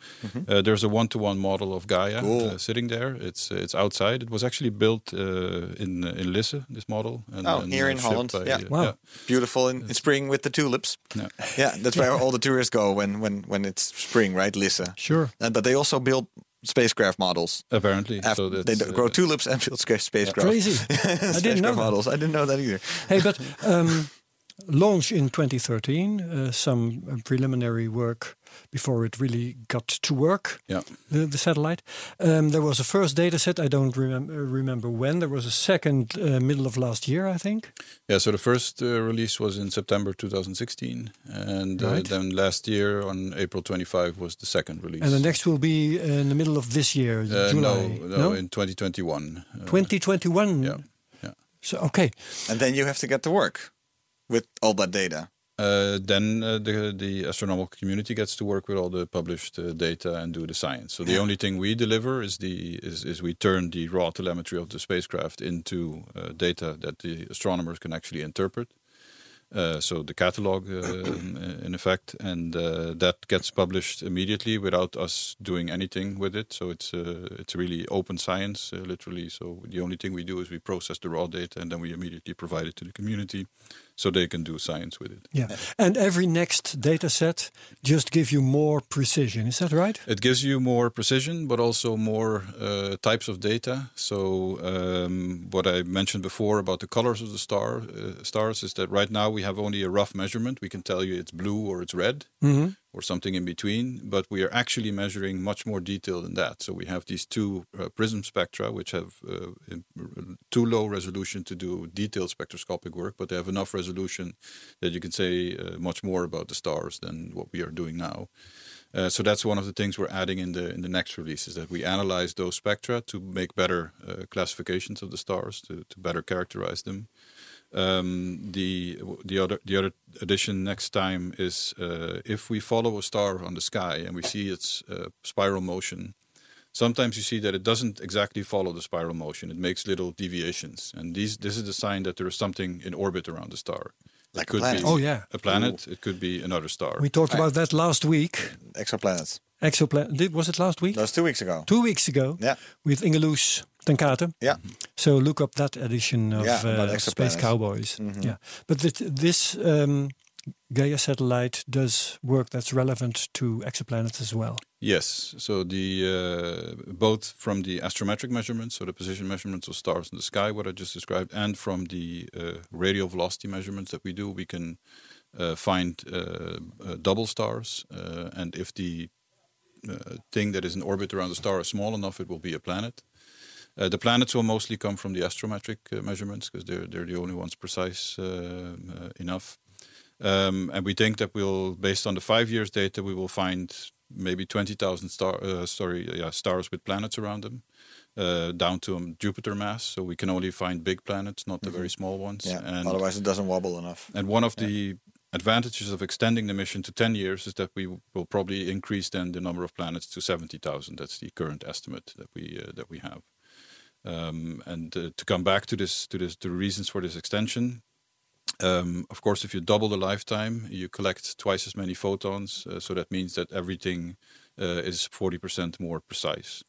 uh, there's a one-to-one model of Gaia. Cool. uh, sitting there. It's uh, it's outside. It was actually built uh, in uh, in Lisse, this model. And, Oh, and, here uh, in Holland, by, yeah. uh, Wow. Beautiful in, in spring with the tulips. Yeah. Yeah, that's where all the tourists go when when when it's spring, right, Lisa? Sure. And but they also build spacecraft models. Apparently, After, so they d- uh, grow tulips and build sca- spacecraft. Crazy. I didn't know that. models. I didn't know that either. Hey, but um, launch in 2013, uh, some uh, preliminary work before it really got to work, Yeah. the, the satellite. Um, there was a first data set, I don't remem- uh, remember when. There was a second uh, middle of last year, I think. Yeah, so the first uh, release was in September 2016, and uh, Right. then last year on April 25 was the second release. And the next will be in the middle of this year, uh, July. no, no, in 2021. Uh, 2021. yeah, yeah. So, okay. And then you have to get to work with all that data. Uh, then uh, the the astronomical community gets to work with all the published uh, data and do the science. So the only thing we deliver is the is, is we turn the raw telemetry of the spacecraft into uh, data that the astronomers can actually interpret. Uh, so the catalog, uh, in effect, and uh, that gets published immediately without us doing anything with it. So it's uh, it's really open science, uh, literally. So the only thing we do is we process the raw data and then we immediately provide it to the community, so they can do science with it. Yeah. And every next data set just gives you more precision. Is that right? It gives you more precision, but also more uh, types of data. So um, what I mentioned before about the colors of the star uh, stars is that right now we have only a rough measurement. We can tell you it's blue or it's red. Or something in between, but we are actually measuring much more detail than that. So we have these two uh, prism spectra, which have uh, too low resolution to do detailed spectroscopic work, but they have enough resolution that you can say uh, much more about the stars than what we are doing now. Uh, so that's one of the things we're adding in the in the next release is that we analyze those spectra to make better uh, classifications of the stars to, to better characterize them. Um, the the other the other addition next time is uh, if we follow a star on the sky and we see its uh, spiral motion. Sometimes you see that it doesn't exactly follow the spiral motion; it makes little deviations, and these this is the sign that there is something in orbit around the star. Like it a could planet. be Oh, yeah. a planet. It could be another star. We talked about that last week. Exoplanets. Exoplanet. Did was it last week? That was two weeks ago. Two weeks ago. Yeah. With Inge Loes ten Kate. Yeah. So look up that edition of Yeah, uh, Space. Cowboys. Mm-hmm. Yeah. But this, this um, Gaia satellite does work that's relevant to exoplanets as well. Yes. So the uh, both from the astrometric measurements, so the position measurements of stars in the sky, what I just described, and from the uh, radial velocity measurements that we do, we can uh, find uh, uh, double stars. Uh, and if the thing that is in orbit around the star is small enough, it will be a planet. the planets will mostly come from the astrometric measurements because they're they're the only ones precise enough. Um, and we think that we'll, based on the five years data, we will find maybe 20,000 star, uh, sorry, yeah, stars with planets around them, uh, down to um, Jupiter mass. So we can only find big planets, not the Mm-hmm. very small ones. Yeah. And, Otherwise, it doesn't wobble enough. and one of the advantages of extending the mission to 10 years is that we will probably increase then the number of planets to 70,000. That's the current estimate that we uh, that we have. Um, and uh, to come back to this, to this, the reasons for this extension. Um, of course, if you double the lifetime, you collect twice as many photons. Uh, so that means that everything uh, is 40% more precise.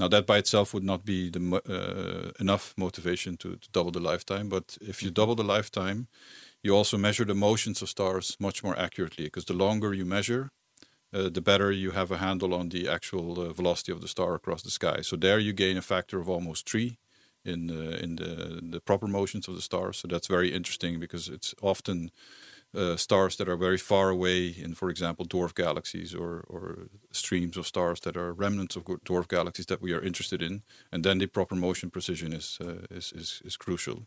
Now, that by itself would not be the uh, enough motivation to, to double the lifetime. But if you double the lifetime, you also measure the motions of stars much more accurately because the longer you measure, uh, the better you have a handle on the actual uh, velocity of the star across the sky. So there you gain a factor of almost three in the, in the, the proper motions of the stars. So that's very interesting because it's often uh, stars that are very far away in, for example, dwarf galaxies or, or streams of stars that are remnants of dwarf galaxies that we are interested in. And then the proper motion precision is, uh, is, is, is crucial.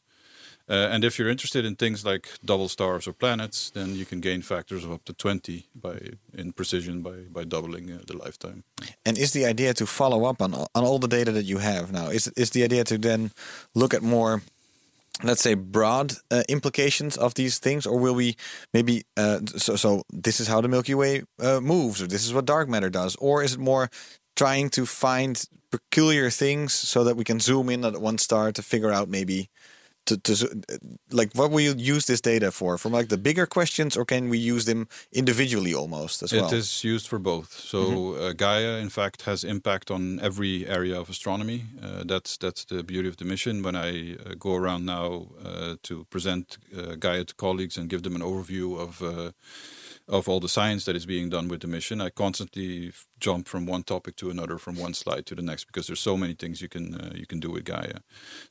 Uh, and if you're interested in things like double stars or planets, then you can gain factors of up to 20 by in precision by, by doubling uh, the lifetime. And is the idea to follow up on on all the data that you have now? Is is the idea to then look at more, let's say, broad uh, implications of these things, or will we maybe uh, so so this is how the Milky Way uh, moves, or this is what dark matter does, or is it more trying to find peculiar things so that we can zoom in at one star to figure out maybe to, to like what will you use this data for from like the bigger questions or can we use them individually almost as well It is used for both. So uh, Gaia, in fact, has impact on every area of astronomy. Uh, that's that's the beauty of the mission. When I uh, go around now uh, to present uh, Gaia to colleagues and give them an overview of uh, of all the science that is being done with the mission, I constantly jump from one topic to another, from one slide to the next, because there's so many things you can uh, you can do with Gaia.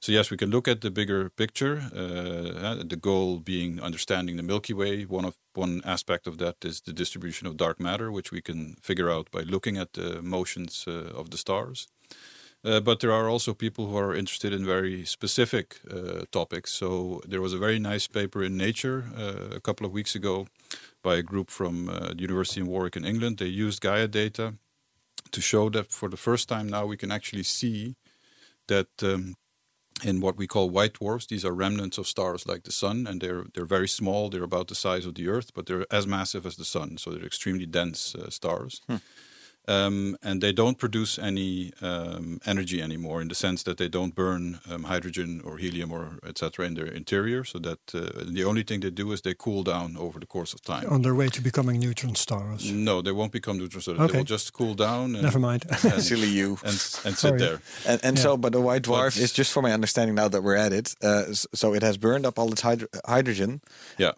So yes, we can look at the bigger picture. Uh, the goal being understanding the Milky Way. One of one aspect of that is the distribution of dark matter, which we can figure out by looking at the motions uh, of the stars. Uh, but there are also people who are interested in very specific uh, topics. So there was a very nice paper in Nature uh, a couple of weeks ago by a group from uh, the University in Warwick in England. They used Gaia data to show that for the first time now we can actually see that um, in what we call white dwarfs, these are remnants of stars like the sun, and they're they're very small. They're about the size of the Earth, but they're as massive as the sun. So they're extremely dense uh, stars. Um, and they don't produce any um, energy anymore in the sense that they don't burn um, hydrogen or helium or etc. in their interior. So that uh, the only thing they do is they cool down over the course of time. On their way to becoming neutron stars. No, they won't become neutron stars. Okay. They will just cool down. And, Never mind. and, silly you and, and sit there. And, and Yeah. so, but the white dwarf But- is just for my understanding now that we're at it. Uh, so it has burned up all its hydro- hydrogen. Yeah.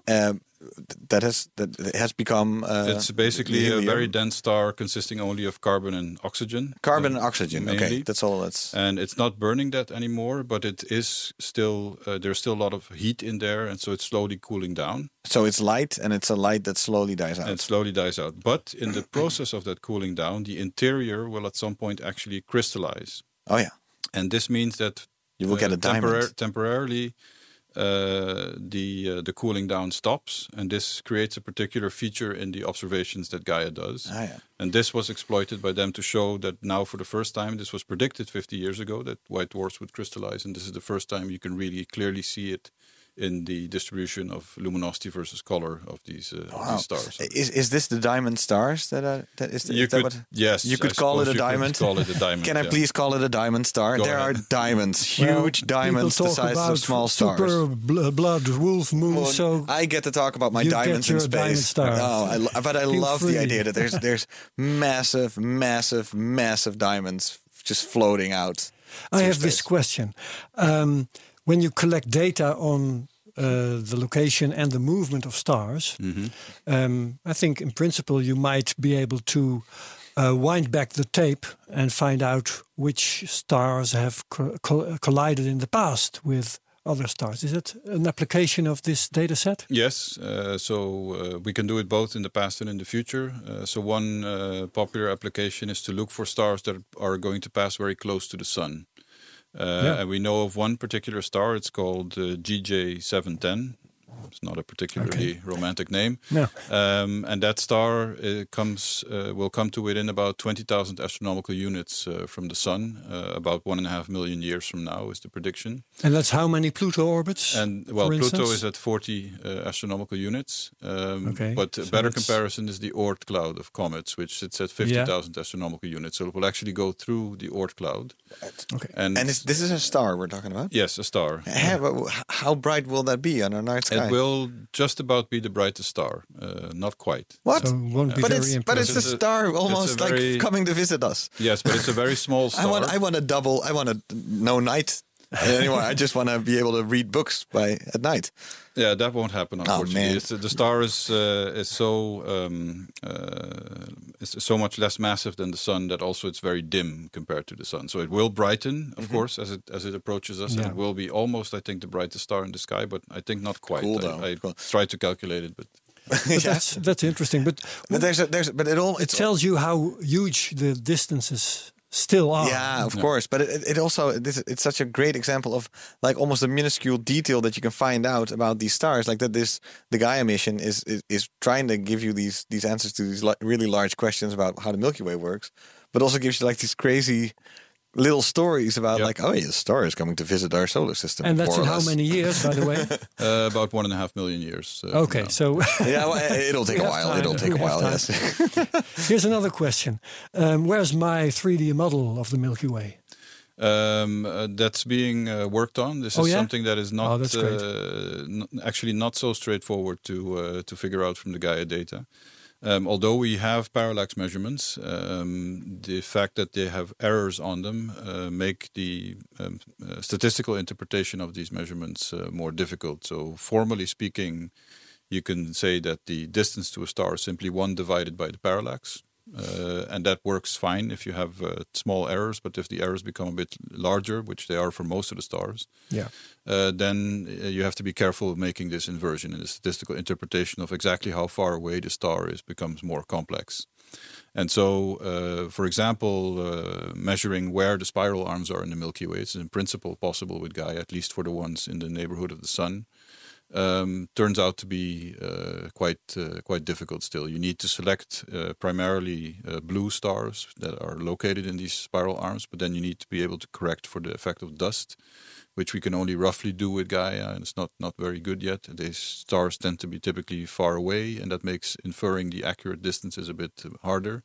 Th- that has that has become. Uh, It's basically a very dense star consisting only of carbon and oxygen. carbon uh, and oxygen. Okay, that's all. That's and it's not burning that anymore, but it is still uh, there's still a lot of heat in there, and so it's slowly cooling down so it's light, and it's a light that slowly dies out. and it slowly dies out. But in the process of that cooling down, the interior will at some point actually crystallize, oh yeah, and this means that you will get uh, a diamond. temporar- temporarily uh, the uh, the cooling down stops, and this creates a particular feature in the observations that Gaia does. Ah, yeah. And this was exploited by them to show that now, for the first time, this was predicted 50 years ago that white dwarfs would crystallize, and this is the first time you can really clearly see it in the distribution of luminosity versus color of these, uh, Wow. these stars. Is is this the diamond stars that are that is, you is that could, what? yes, you could I call it a diamond? Call it a diamond. Can I yeah. please call it a diamond star? Go there ahead. are diamonds, Well, huge diamonds the size of small stars. Super bl- blood wolf moon. Well, so I get to talk about my you get diamonds in space. diamond star. Oh, I, but I Feel love the idea that there's there's massive, massive, massive diamonds just floating out. I through have this question: um, When you collect data on uh, the location and the movement of stars, um, I think in principle you might be able to uh, wind back the tape and find out which stars have co- co- collided in the past with other stars. Is it an application of this data set? Yes, uh, so uh, we can do it both in the past and in the future. Uh, so one uh, popular application is to look for stars that are going to pass very close to the sun. Uh, Yeah. And we know of one particular star. It's called uh, GJ710. It's not a particularly romantic name. No. Um, and that star uh, comes uh, will come to within about 20,000 astronomical units uh, from the sun, uh, about one and a half million years from now, is the prediction. And that's how many Pluto orbits? And well, for Pluto instance? is at 40 uh, astronomical units. Um, Okay, But a so better it's- comparison is the Oort cloud of comets, which sits at 50,000 astronomical units. So it will actually go through the Oort cloud. Okay. And, And this is a star we're talking about. yes, a star. Yeah, how bright will that be on our night sky? It will just about be the brightest star. Uh, not quite. What? So won't be but very it's but it's impressive. a It's a- star it's a almost like coming to visit us. Yes, but it's a very small star. I want I want a double. I want a no night. anyway, I just want to be able to read books by at night. Yeah, that won't happen. Unfortunately, man. The star is uh, is so um, uh, it's so much less massive than the sun that also it's very dim compared to the sun. So it will brighten, of course, as it as it approaches us, Yeah. and it will be almost, I think, the brightest star in the sky. But I think not quite. Cool, I, though. I Cool. tried to calculate it, but But that's that's interesting. But But there's a, there's but it all it it's tells you how huge the distances still are. yeah of course but it, it also this, it's such a great example of like almost a minuscule detail that you can find out about these stars like that this the Gaia mission is is, is trying to give you these these answers to these li- really large questions about how the Milky Way works but also gives you like these crazy little stories about Yep. like oh yeah the star is coming to visit our solar system And that's in how many years, by the way? uh, about one and a half million years. uh, Okay, so yeah well, it'll take We a while time. it'll take We a while yes here's another question. Um, where's my 3D model of the Milky Way? Um, uh, that's being uh, worked on. This Oh, is yeah? something that is not Oh, uh, n- actually not so straightforward to uh, to figure out from the Gaia data. Um, although we have parallax measurements, um, the fact that they have errors on them uh, make the um, uh, statistical interpretation of these measurements uh, more difficult. So, formally speaking, you can say that the distance to a star is simply one divided by the parallax. Uh, and that works fine if you have uh, small errors, but if the errors become a bit larger, which they are for most of the stars, Yeah. uh, then uh, you have to be careful of making this inversion and the statistical interpretation of exactly how far away the star is becomes more complex. And so, uh, for example, uh, measuring where the spiral arms are in the Milky Way is in principle possible with Gaia, at least for the ones in the neighborhood of the Sun. Um, turns out to be uh, quite uh, quite difficult. Still, you need to select uh, primarily uh, blue stars that are located in these spiral arms, but then you need to be able to correct for the effect of dust, which we can only roughly do with Gaia, and it's not not very good yet. These stars tend to be typically far away, and that makes inferring the accurate distances a bit harder.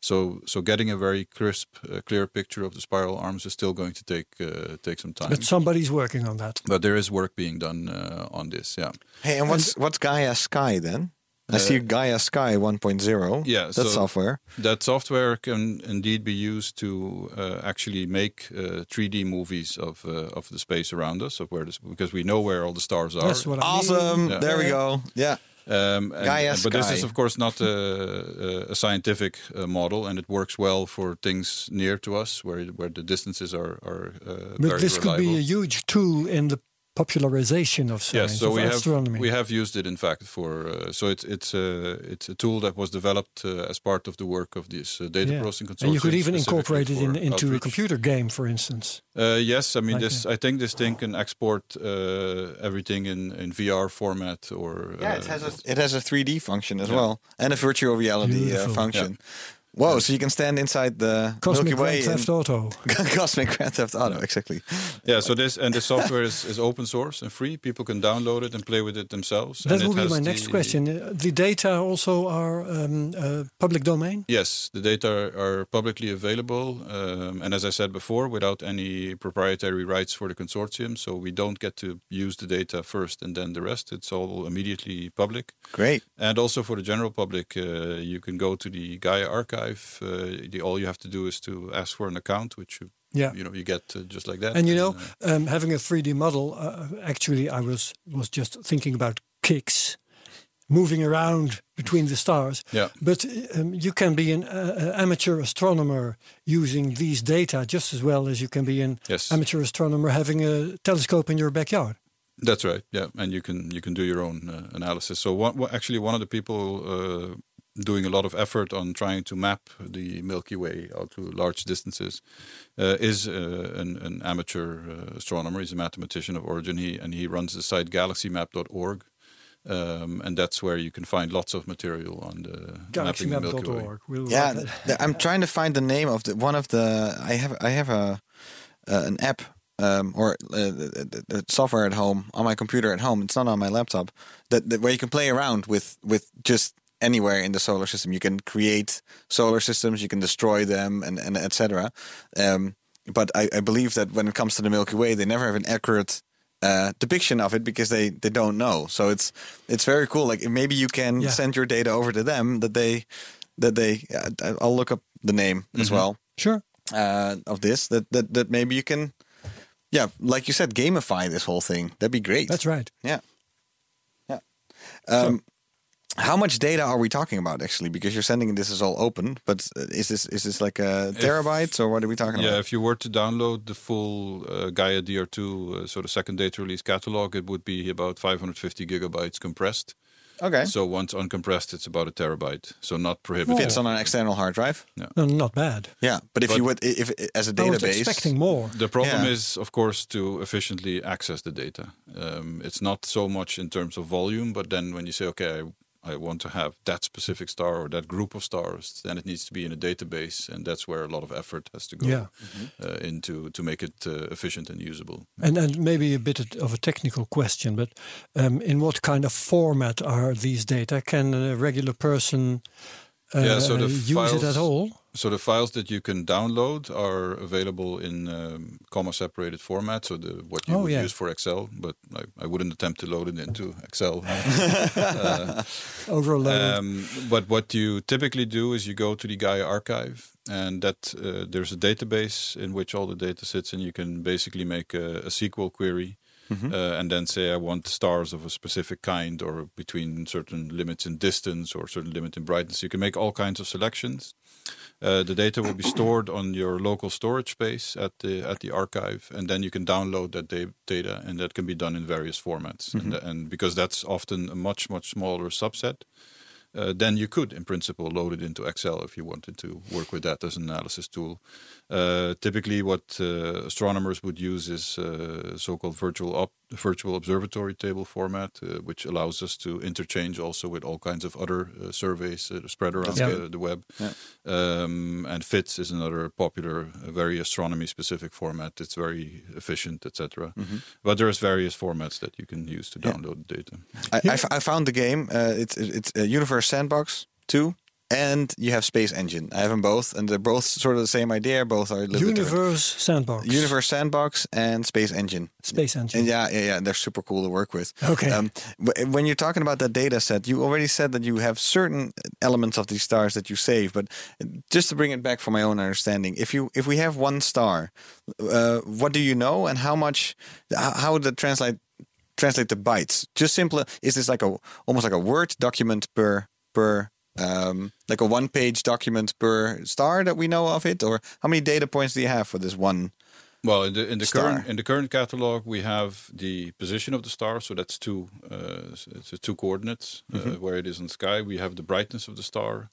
So so getting a very crisp, uh, clear picture of the spiral arms is still going to take uh, take some time. But somebody's working on that. But there is work being done uh, on this, yeah. Hey, and what's what's Gaia Sky then? I see Gaia Sky 1.0. yeah, that so- software. That software can indeed be used to uh, actually make uh, 3D movies of uh, of the space around us, of where this, because we know where all the stars are. That's what I Awesome. mean. Yeah. There we go. Yeah. Um, and- Gaia but this is, of course, not a, a- a scientific uh, model, and it works well for things near to us, where where the distances are are uh, But very this could be a huge tool in the popularization of science, Yes, so of we have astronomy. we have used it in fact for uh, so it's it's a it's a tool that was developed uh, as part of the work of this uh, data Yeah. processing consortium. and you could even incorporate it in, for into a computer game, for instance. Uh, yes, I mean Like this. I think this thing can export uh, everything in, in VR format or Yeah, uh, it has a it has a 3D function as well and a virtual reality uh, Beautiful. Function. Whoa! So you can stand inside the Cosmic Milky Way Grand Theft Auto. and Cosmic Grand Theft Auto. Exactly. yeah. So this and the software is, is open source and free. People can download it and play with it themselves. That and it will be has my the- next question. Uh, The data also are um, uh, public domain? Yes, the data are, are publicly available, um, and as I said before, without any proprietary rights for the consortium. So we don't get to use the data first and then the rest. It's all immediately public. Great. And also for the general public, uh, you can go to the Gaia archive. Uh, the, all you have to do is to ask for an account, which you Yeah. you know you get uh, just like that. And you know, uh, um, having a 3D model, uh, actually, I was was just thinking about kicks, moving around between the stars. Yeah. But um, you can be an uh, amateur astronomer using these data just as well as you can be an Yes. amateur astronomer having a telescope in your backyard. That's right. Yeah, and you can you can do your own uh, analysis. So one- actually, one of the people uh, doing a lot of effort on trying to map the Milky Way out to large distances uh, is uh, an, an amateur uh, astronomer. He's a mathematician of origin. He and he runs the site galaxymap.org. Um, and that's where you can find lots of material on the mapping the Milky Way. Galaxymap.org. We'll Yeah, write th- it. th- I'm trying to find the name of the one of the. I have I have a uh, an app um, or uh, the, the- the software at home on my computer at home. It's not on my laptop. That, that where you can play around with with just anywhere in the solar system. You can create solar systems. You can destroy them and and etc. Um, but I, I believe that when it comes to the Milky Way, they never have an accurate. Uh, depiction of it because they, they don't know so it's it's very cool like maybe you can Yeah. send your data over to them that they that they uh, I'll look up the name as well Sure. uh, of this that, that that maybe you can yeah like you said gamify this whole thing that'd be great That's right. yeah yeah um, how much data are we talking about actually because you're sending this is all open but uh, is this is this like a terabytes or what are we talking Yeah, about Yeah, if you were to download the full uh, Gaia DR2, uh, so the second data release catalog, it would be about 550 gigabytes compressed. okay So once uncompressed, it's about a terabyte. So not prohibitive. fits on an external hard drive No, not bad. yeah but if But- you would if as a I was database expecting more. The problem Yeah. is, of course, to efficiently access the data. Um, it's not so much in terms of volume, but then when you say, okay, I, I want to have that specific star or that group of stars, then it needs to be in a database, and that's where a lot of effort has to go Yeah. uh, into to make it uh, efficient and usable. And and maybe a bit of a technical question, but um, in what kind of format are these data? Can a regular person uh, Yeah, so the use it at all? So the files that you can download are available in um, comma separated format. So the what you Oh, would yeah. use for Excel, but I, I wouldn't attempt to load it into Excel. Overload. Um, but what you typically do is you go to the Gaia archive, and that uh, there's a database in which all the data sits, and you can basically make a, a SQL query. Uh, and then say I want stars of a specific kind, or between certain limits in distance or certain limit in brightness. You can make all kinds of selections. Uh, the data will be stored on your local storage space at the at the archive, and then you can download that da- data, and that can be done in various formats. And, and because that's often a much much smaller subset, uh, then you could, in principle, load it into Excel if you wanted to work with that as an analysis tool. Uh, typically, what uh, astronomers would use is uh, so-called virtual op- virtual observatory table format, uh, which allows us to interchange also with all kinds of other uh, surveys uh, spread around That's the, the web. Yeah. Um, and FITS is another popular, uh, very astronomy-specific format. It's very efficient, etc. But there's various formats that you can use to download the data. I, I f- I found the game. Uh, it's it's uh, Universe Sandbox two, and you have Space Engine. I have them both, and they're both sort of the same idea. Both are a little bit. Universe Sandbox. Universe Sandbox and Space Engine. Space Engine. And yeah, yeah, yeah, they're super cool to work with. Okay. Um, when you're talking about that data set, you already said that you have certain elements of these stars that you save. But just to bring it back for my own understanding, if you if we have one star, uh, what do you know, and how much? How, would that translate translate to bytes? Just simple. Is this like a almost like a Word document per per? Um, like a one-page document per star that we know of it, or how many data points do you have for this one? Well, in the in the Star. current in the current catalog, we have the position of the star, so that's two uh, it's two coordinates uh, where it is in the sky. We have the brightness of the star,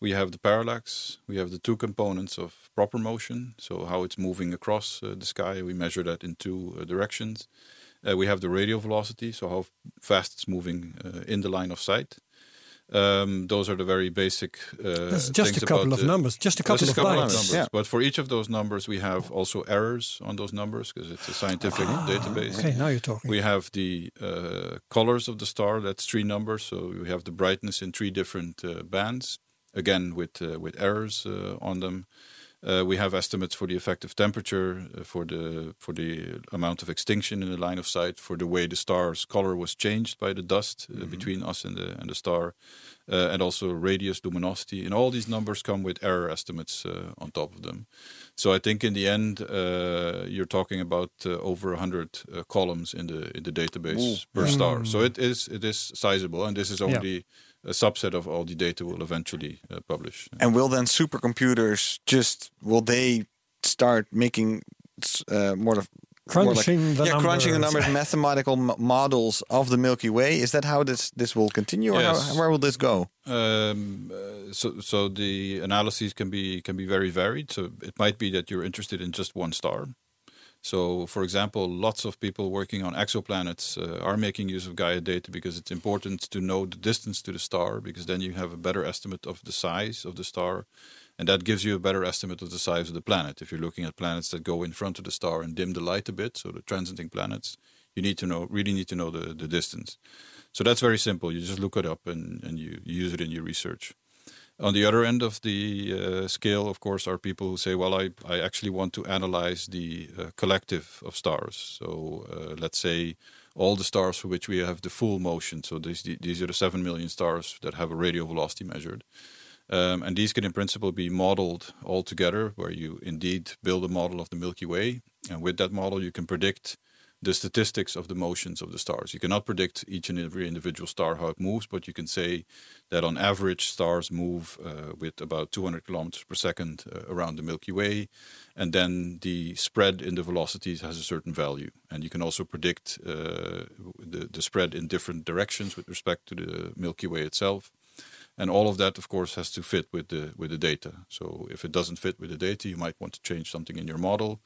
we have the parallax, we have the two components of proper motion, so how it's moving across uh, the sky. We measure that in two uh, directions. Uh, we have the radial velocity, so how fast it's moving uh, in the line of sight. Um, those are the very basic. Uh, That's just a couple of the- numbers. Just a couple just of a couple bytes. of numbers. Yeah. But for each of those numbers, we have also errors on those numbers because it's a scientific database. Ah, Okay, now you're talking. We have the uh, colors of the star. That's three numbers. So we have the brightness in three different uh, bands. Again, with uh, with errors uh, on them. Uh, we have estimates for the effective temperature, uh, for the for the amount of extinction in the line of sight, for the way the star's color was changed by the dust uh, between us and the and the star, uh, and also radius, luminosity, and all these numbers come with error estimates uh, on top of them. So I think in the end, uh, you're talking about uh, over 100 uh, columns in the in the database per star. So it is it is sizable, and this is only a subset of all the data we'll eventually uh, publish. And will then supercomputers just will they start making uh, more of more like- Crunching the yeah, crunching the numbers. numbers, mathematical m- models of the Milky Way. Is that how this this will continue, or Yes. how, where will this go? Um, uh, so, so the analyses can be can be very varied. So it might be that you're interested in just one star. So, for example, lots of people working on exoplanets uh, are making use of Gaia data because it's important to know the distance to the star, because then you have a better estimate of the size of the star, and that gives you a better estimate of the size of the planet. If you're looking at planets that go in front of the star and dim the light a bit, so the transiting planets, you need to know really need to know the, the distance. So that's very simple. You just look it up and, and you use it in your research. On the other end of the uh, scale, of course, are people who say, well, I, I actually want to analyze the uh, collective of stars. So uh, let's say all the stars for which we have the full motion. So these, these are the 7 million stars that have a radial velocity measured. Um, and these can, in principle, be modeled all together, where you indeed build a model of the Milky Way. And with that model, you can predict the statistics of the motions of the stars. You cannot predict each and every individual star how it moves, but you can say that on average, stars move uh, with about 200 kilometers per second uh, around the Milky Way, and then the spread in the velocities has a certain value. And you can also predict uh, the, the spread in different directions with respect to the Milky Way itself. And all of that, of course, has to fit with the with the data. So if it doesn't fit with the data, you might want to change something in your model.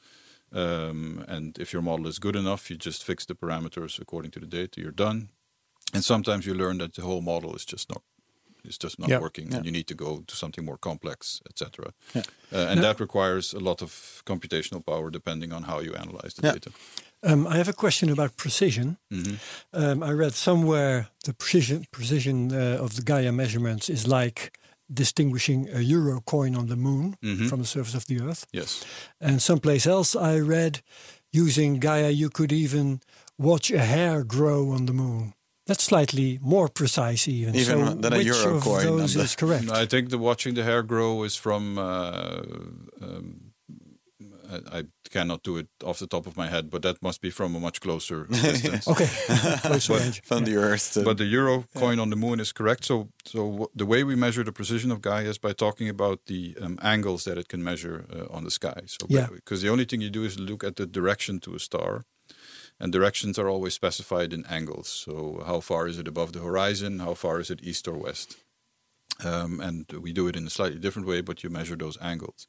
Um, and if your model is good enough, you just fix the parameters according to the data. You're done. And sometimes you learn that the whole model is just not is just not Yeah. working, and you need to go to something more complex, etc. Uh, and that requires a lot of computational power, depending on how you analyze the data. Um, I have a question about precision. Mm-hmm. Um, I read somewhere the precision precision uh, of the Gaia measurements is like distinguishing a euro coin on the moon Mhm. from the surface of the Earth. Yes. And someplace else I read using Gaia you could even watch a hair grow on the moon. That's slightly more precise even. Even so than a which euro of coin those is correct? I think the watching the hair grow is from. Uh, um, I, I cannot do it off the top of my head, but that must be from a much closer distance. Okay, close range. From the Earth to But the euro coin on the moon is correct. So, so w- the way we measure the precision of Gaia is by talking about the um, angles that it can measure uh, on the sky. So, Yeah. because the only thing you do is look at the direction to a star, and directions are always specified in angles. So, how far is it above the horizon? How far is it east or west? Um, and we do it in a slightly different way, but you measure those angles.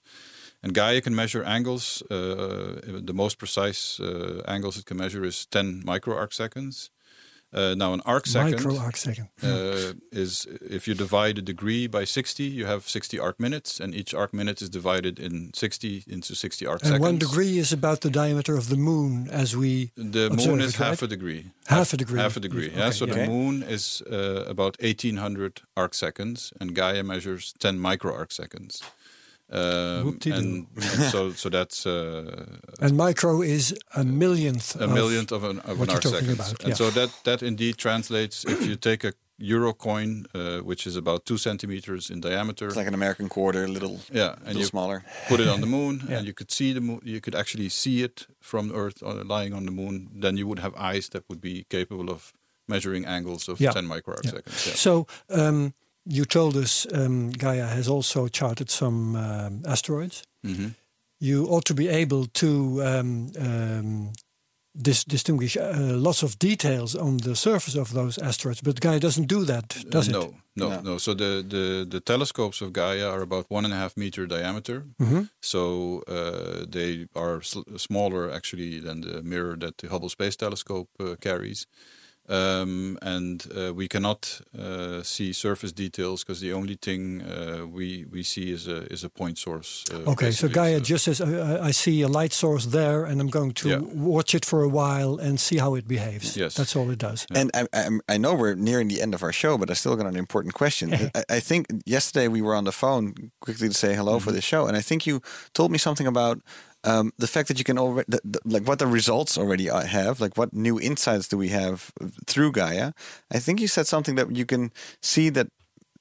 And Gaia can measure angles. Uh, the most precise uh, angles it can measure is 10 micro arc seconds. Uh, now, an arc second Micro arc second. uh, is if you divide a degree by 60, you have 60 arc minutes, and each arc minute is divided in 60 into 60 arc seconds. and seconds. one degree is about the diameter of the moon as we The moon is it, half right? a degree. Half a degree. Half a degree. Okay, yeah. So yeah. the moon is uh, about 1800 arc seconds, and Gaia measures 10 micro arc seconds. Um, and, and so, so that's uh, and micro is a millionth. a of- millionth of an, of what an you're arc talking second. about, And yeah. so that that indeed translates if you take a euro coin, uh, which is about two centimeters in diameter. it's like an American quarter, a little, yeah, and little you smaller. put it on the moon, Yeah. and you could see the moon. You could actually see it from Earth uh, lying on the moon. Then you would have eyes that would be capable of measuring angles of Yeah. 10 micro arc Yeah. seconds. Yeah. So um, you told us um, Gaia has also charted some um, asteroids. Mhm. You ought to be able to um, um, dis- distinguish uh, lots of details on the surface of those asteroids, but Gaia doesn't do that, does Uh, it? no, no, No. no. So the, the, the telescopes of Gaia are about one and a half meter diameter. Mhm. So uh, they are sl- smaller actually than the mirror that the Hubble Space Telescope uh, carries. Um, and uh, we cannot uh, see surface details because the only thing uh, we we see is a is a point source. uh, Okay, so basically. Gaia just says, uh, I see a light source there, and I'm going to Yeah. watch it for a while and see how it behaves. Yes. That's all it does. And I, I, I know we're nearing the end of our show, but I still got an important question. I, I think yesterday we were on the phone quickly to say hello for this show, and I think you told me something about um, the fact that you can already, the, the, like, what the results already have, like, what new insights do we have through Gaia? I think you said something that you can see that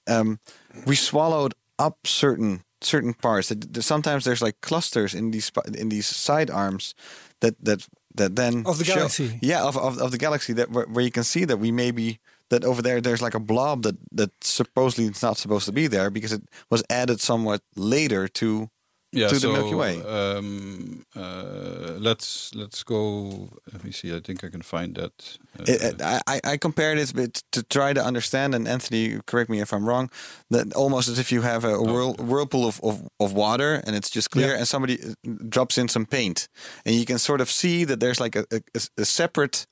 um, we swallowed up certain certain parts. That sometimes there's like clusters in these in these side arms that that that then Of the show- galaxy. yeah, of, of of the galaxy that where, where you can see that we maybe that over there there's like a blob that that supposedly it's not supposed to be there because it was added somewhat later to yeah, to the so, Milky Way. Um, uh, let's let's go. Let me see. I think I can find that. Uh, It- it- I, I- I compared it with to try to understand, and Anthony, correct me if I'm wrong, that almost as if you have a whirl, whirlpool of, of, of water and it's just clear, Yeah. and somebody uh, drops in some paint, and you can sort of see that there's like a, a, a separate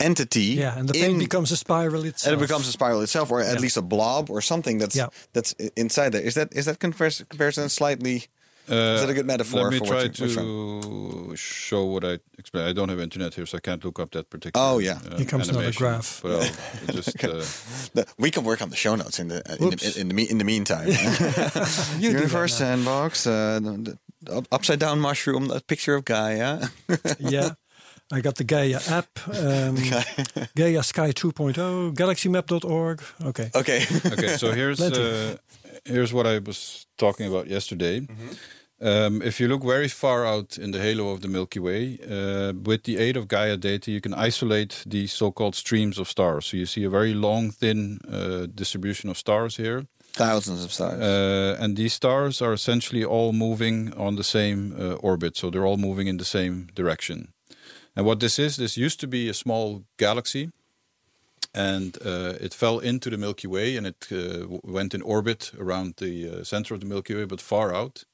entity. Yeah, and the in- paint becomes a spiral itself. and it becomes a spiral itself, or at Yeah. least a blob, or something that's Yeah. that's inside there. Is that is that comparison slightly? Is that a good metaphor Let me for try what you- what's to show what I explain. I don't have internet here, so I can't look up that particular. Oh, yeah. uh, Here comes another animation, graph. But I'll just. Uh, we can work on the show notes in the uh, in the, in the, in the meantime. You do Universe Sandbox, uh, the, the upside down mushroom, a picture of Gaia. yeah. I got the Gaia app, um, Gaia Sky 2.0, galaxymap.org. Okay. okay. okay, so here's uh, here's what I was talking about yesterday. Mm-hmm. Um, if you look very far out in the halo of the Milky Way, uh, with the aid of Gaia data, you can isolate these so-called streams of stars. So you see a very long, thin uh, distribution of stars here. Thousands of stars. Uh, and these stars are essentially all moving on the same uh, orbit, so they're all moving in the same direction. And what this is, this used to be a small galaxy, and uh, it fell into the Milky Way, and it uh, went in orbit around the uh, center of the Milky Way, but far out.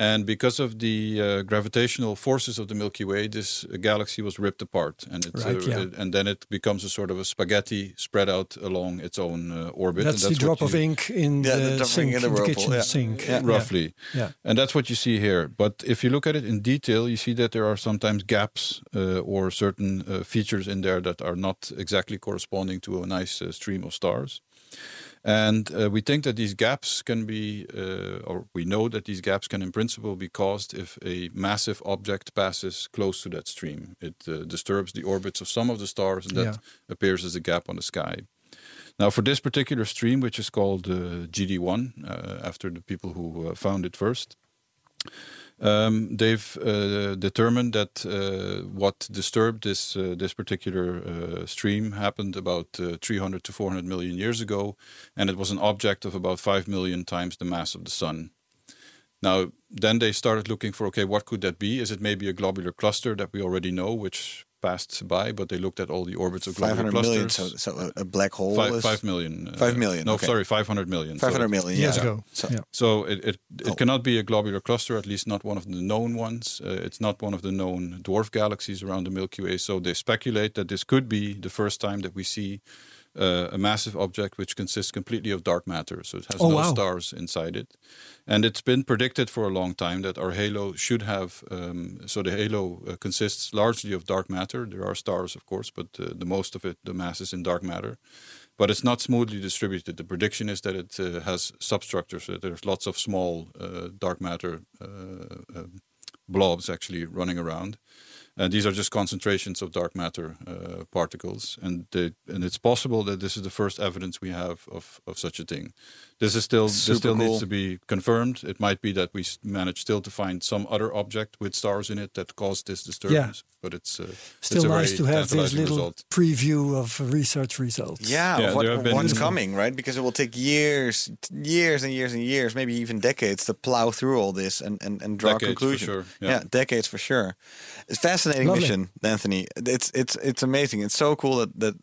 And because of the uh, gravitational forces of the Milky Way, this uh, galaxy was ripped apart, and it, Right, yeah. it- and then it becomes a sort of a spaghetti spread out along its own uh, orbit. That's, and the what drop of ink in Yeah, the the drop of sink, ink in the in the kitchen yeah. sink. Yeah. roughly. Yeah. And that's what you see here. But if you look at it in detail, you see that there are sometimes gaps uh, or certain uh, features in there that are not exactly corresponding to a nice uh, stream of stars. And uh, we think that these gaps can be, uh, or we know that these gaps can in principle be caused if a massive object passes close to that stream. It uh, disturbs the orbits of some of the stars, and that Yeah. appears as a gap on the sky. Now, for this particular stream, which is called uh, GD1, uh, after the people who uh, found it first, um, they've uh, determined that uh, what disturbed this uh, this particular uh, stream happened about uh, 300 to 400 million years ago, and it was an object of about five million times the mass of the sun. Now, then they started looking for okay, what could that be? Is it maybe a globular cluster that we already know, which passed by? But they looked at all the orbits of globular 500 million, clusters. so, so a, a black hole Five, is five million. uh, Five million, No, okay. sorry, 500 million. So 500 it- million Years yeah. ago. So, yeah. so it it, it Oh. cannot be a globular cluster, at least not one of the known ones. Uh, it's not one of the known dwarf galaxies around the Milky Way. So they speculate that this could be the first time that we see uh, a massive object which consists completely of dark matter. So it has Oh, no wow. stars inside it. And it's been predicted for a long time that our halo should have. Um, so the halo uh, consists largely of dark matter. There are stars, of course, but uh, the most of it, the mass is in dark matter but it's not smoothly distributed. The prediction is that it uh, has substructures. That there's lots of small uh, dark matter uh, um blobs actually running around, and these are just concentrations of dark matter uh, particles. And they, and it's possible that this is the first evidence we have of, of such a thing. This is still Super this still cool. needs to be confirmed. It might be that we s- manage still to find some other object with stars in it that caused this disturbance. But it's uh, Still it's a nice very to have this little result. preview of research results. Yeah, Yeah, what, there have been- what's coming, right? Because it will take years, years and years and years, maybe even decades to plow through all this and, and, and draw Decades, a for conclusion. sure, Yeah. yeah. decades for sure. It's fascinating Lovely. mission, Anthony. It's it's it's amazing. It's so cool that, that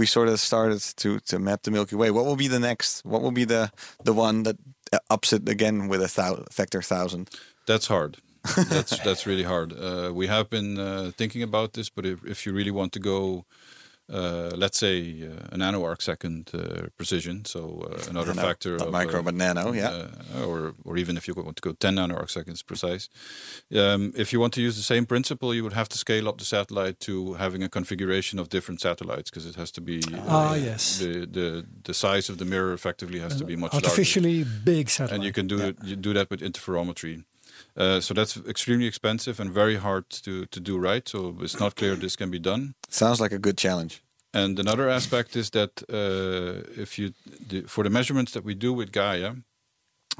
we sort of started to to map the Milky Way. What will be the next? What will be the the one that uh, ups it again with a thou- factor thousand? That's hard. that's that's really hard. Uh, we have been uh, thinking about this, but if, if you really want to go uh, let's say uh, a nanoarc second uh, precision, so uh, another Nano, factor not of micro, uh, but nano, yeah. uh, or or even if you want to go 10 nano arc seconds precise. Um, if you want to use the same principle, you would have to scale up the satellite to having a configuration of different satellites because it has to be Ah, uh, yes. the, the the size of the mirror effectively has to be much larger Artificially big satellite. and you can do it, you do that with interferometry. Uh, so that's extremely expensive and very hard to, to do right. So it's not clear this can be done. Sounds like a good challenge. And another aspect is that uh, if you the, for the measurements that we do with Gaia,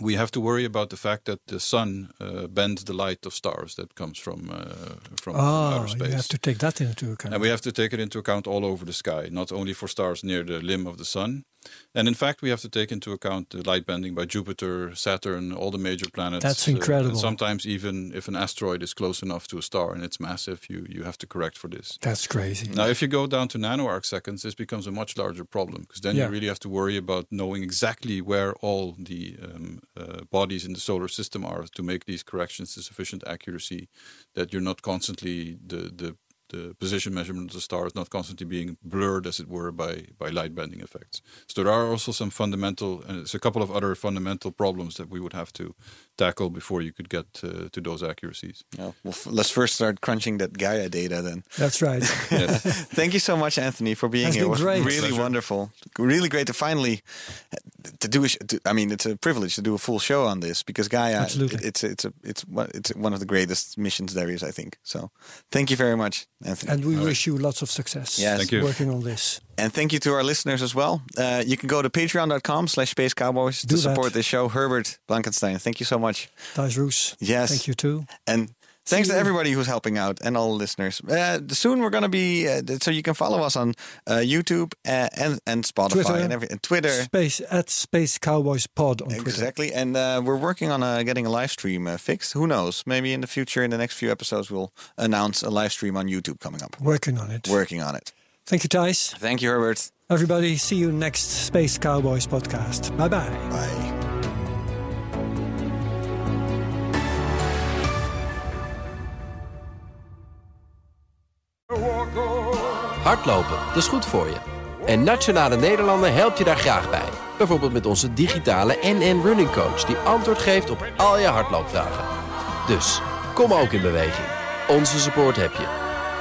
we have to worry about the fact that the sun uh, bends the light of stars that comes from uh, from, from Ah, outer space. you have to take that into account. And we have to take it into account all over the sky, not only for stars near the limb of the sun. And in fact, we have to take into account the light bending by Jupiter, Saturn, all the major planets. That's uh, and incredible. sometimes even if an asteroid is close enough to a star and it's massive, you, you have to correct for this. That's crazy. Now, if you go down to nanoarc seconds, this becomes a much larger problem because then Yeah. you really have to worry about knowing exactly where all the um, uh, bodies in the solar system are to make these corrections to sufficient accuracy that you're not constantly the the the position measurement of the star is not constantly being blurred, as it were, by by light bending effects. So there are also some fundamental, and it's a couple of other fundamental problems that we would have to tackle before you could get uh, to those accuracies. Yeah, well, f- let's first start crunching that Gaia data then. That's right. Yes. Thank you so much, Anthony, for being Has here. It was great. really Pleasure. wonderful. Really great to finally to do. A sh- to, I mean, it's a privilege to do a full show on this because Gaia. Absolutely. it- it's it's a it's one it's one of the greatest missions there is. I think so. Thank you very much, Anthony. and we wish you lots of success Yes. Thank you. working on this. And thank you to our listeners as well. Uh, you can go to patreon.com slash space cowboys to that. support this show. Herbert Blankenstein, thank you so much. Thijs Roes, Yes. thank you too. And thanks to everybody who's helping out and all the listeners. Uh, soon we're going to be, uh, so you can follow us on uh, YouTube uh, and, and Spotify Twitter. and, every, and Twitter. Space at Space Cowboys Pod on Twitter. Exactly. And uh, we're working on uh, getting a live stream uh, fixed. Who knows? Maybe in the future, in the next few episodes, we'll announce a live stream on YouTube coming up. Working on it. Working on it. Thank you, Thijs. Thank you, Herbert. Everybody, see you next Space Cowboys podcast. Bye bye. Bye. Hardlopen, dat is goed voor je. En Nationale Nederlanden helpt je daar graag bij. Bijvoorbeeld met onze digitale NN Running Coach... die antwoord geeft op al je hardloopvragen. Dus, kom ook in beweging. Onze support heb je.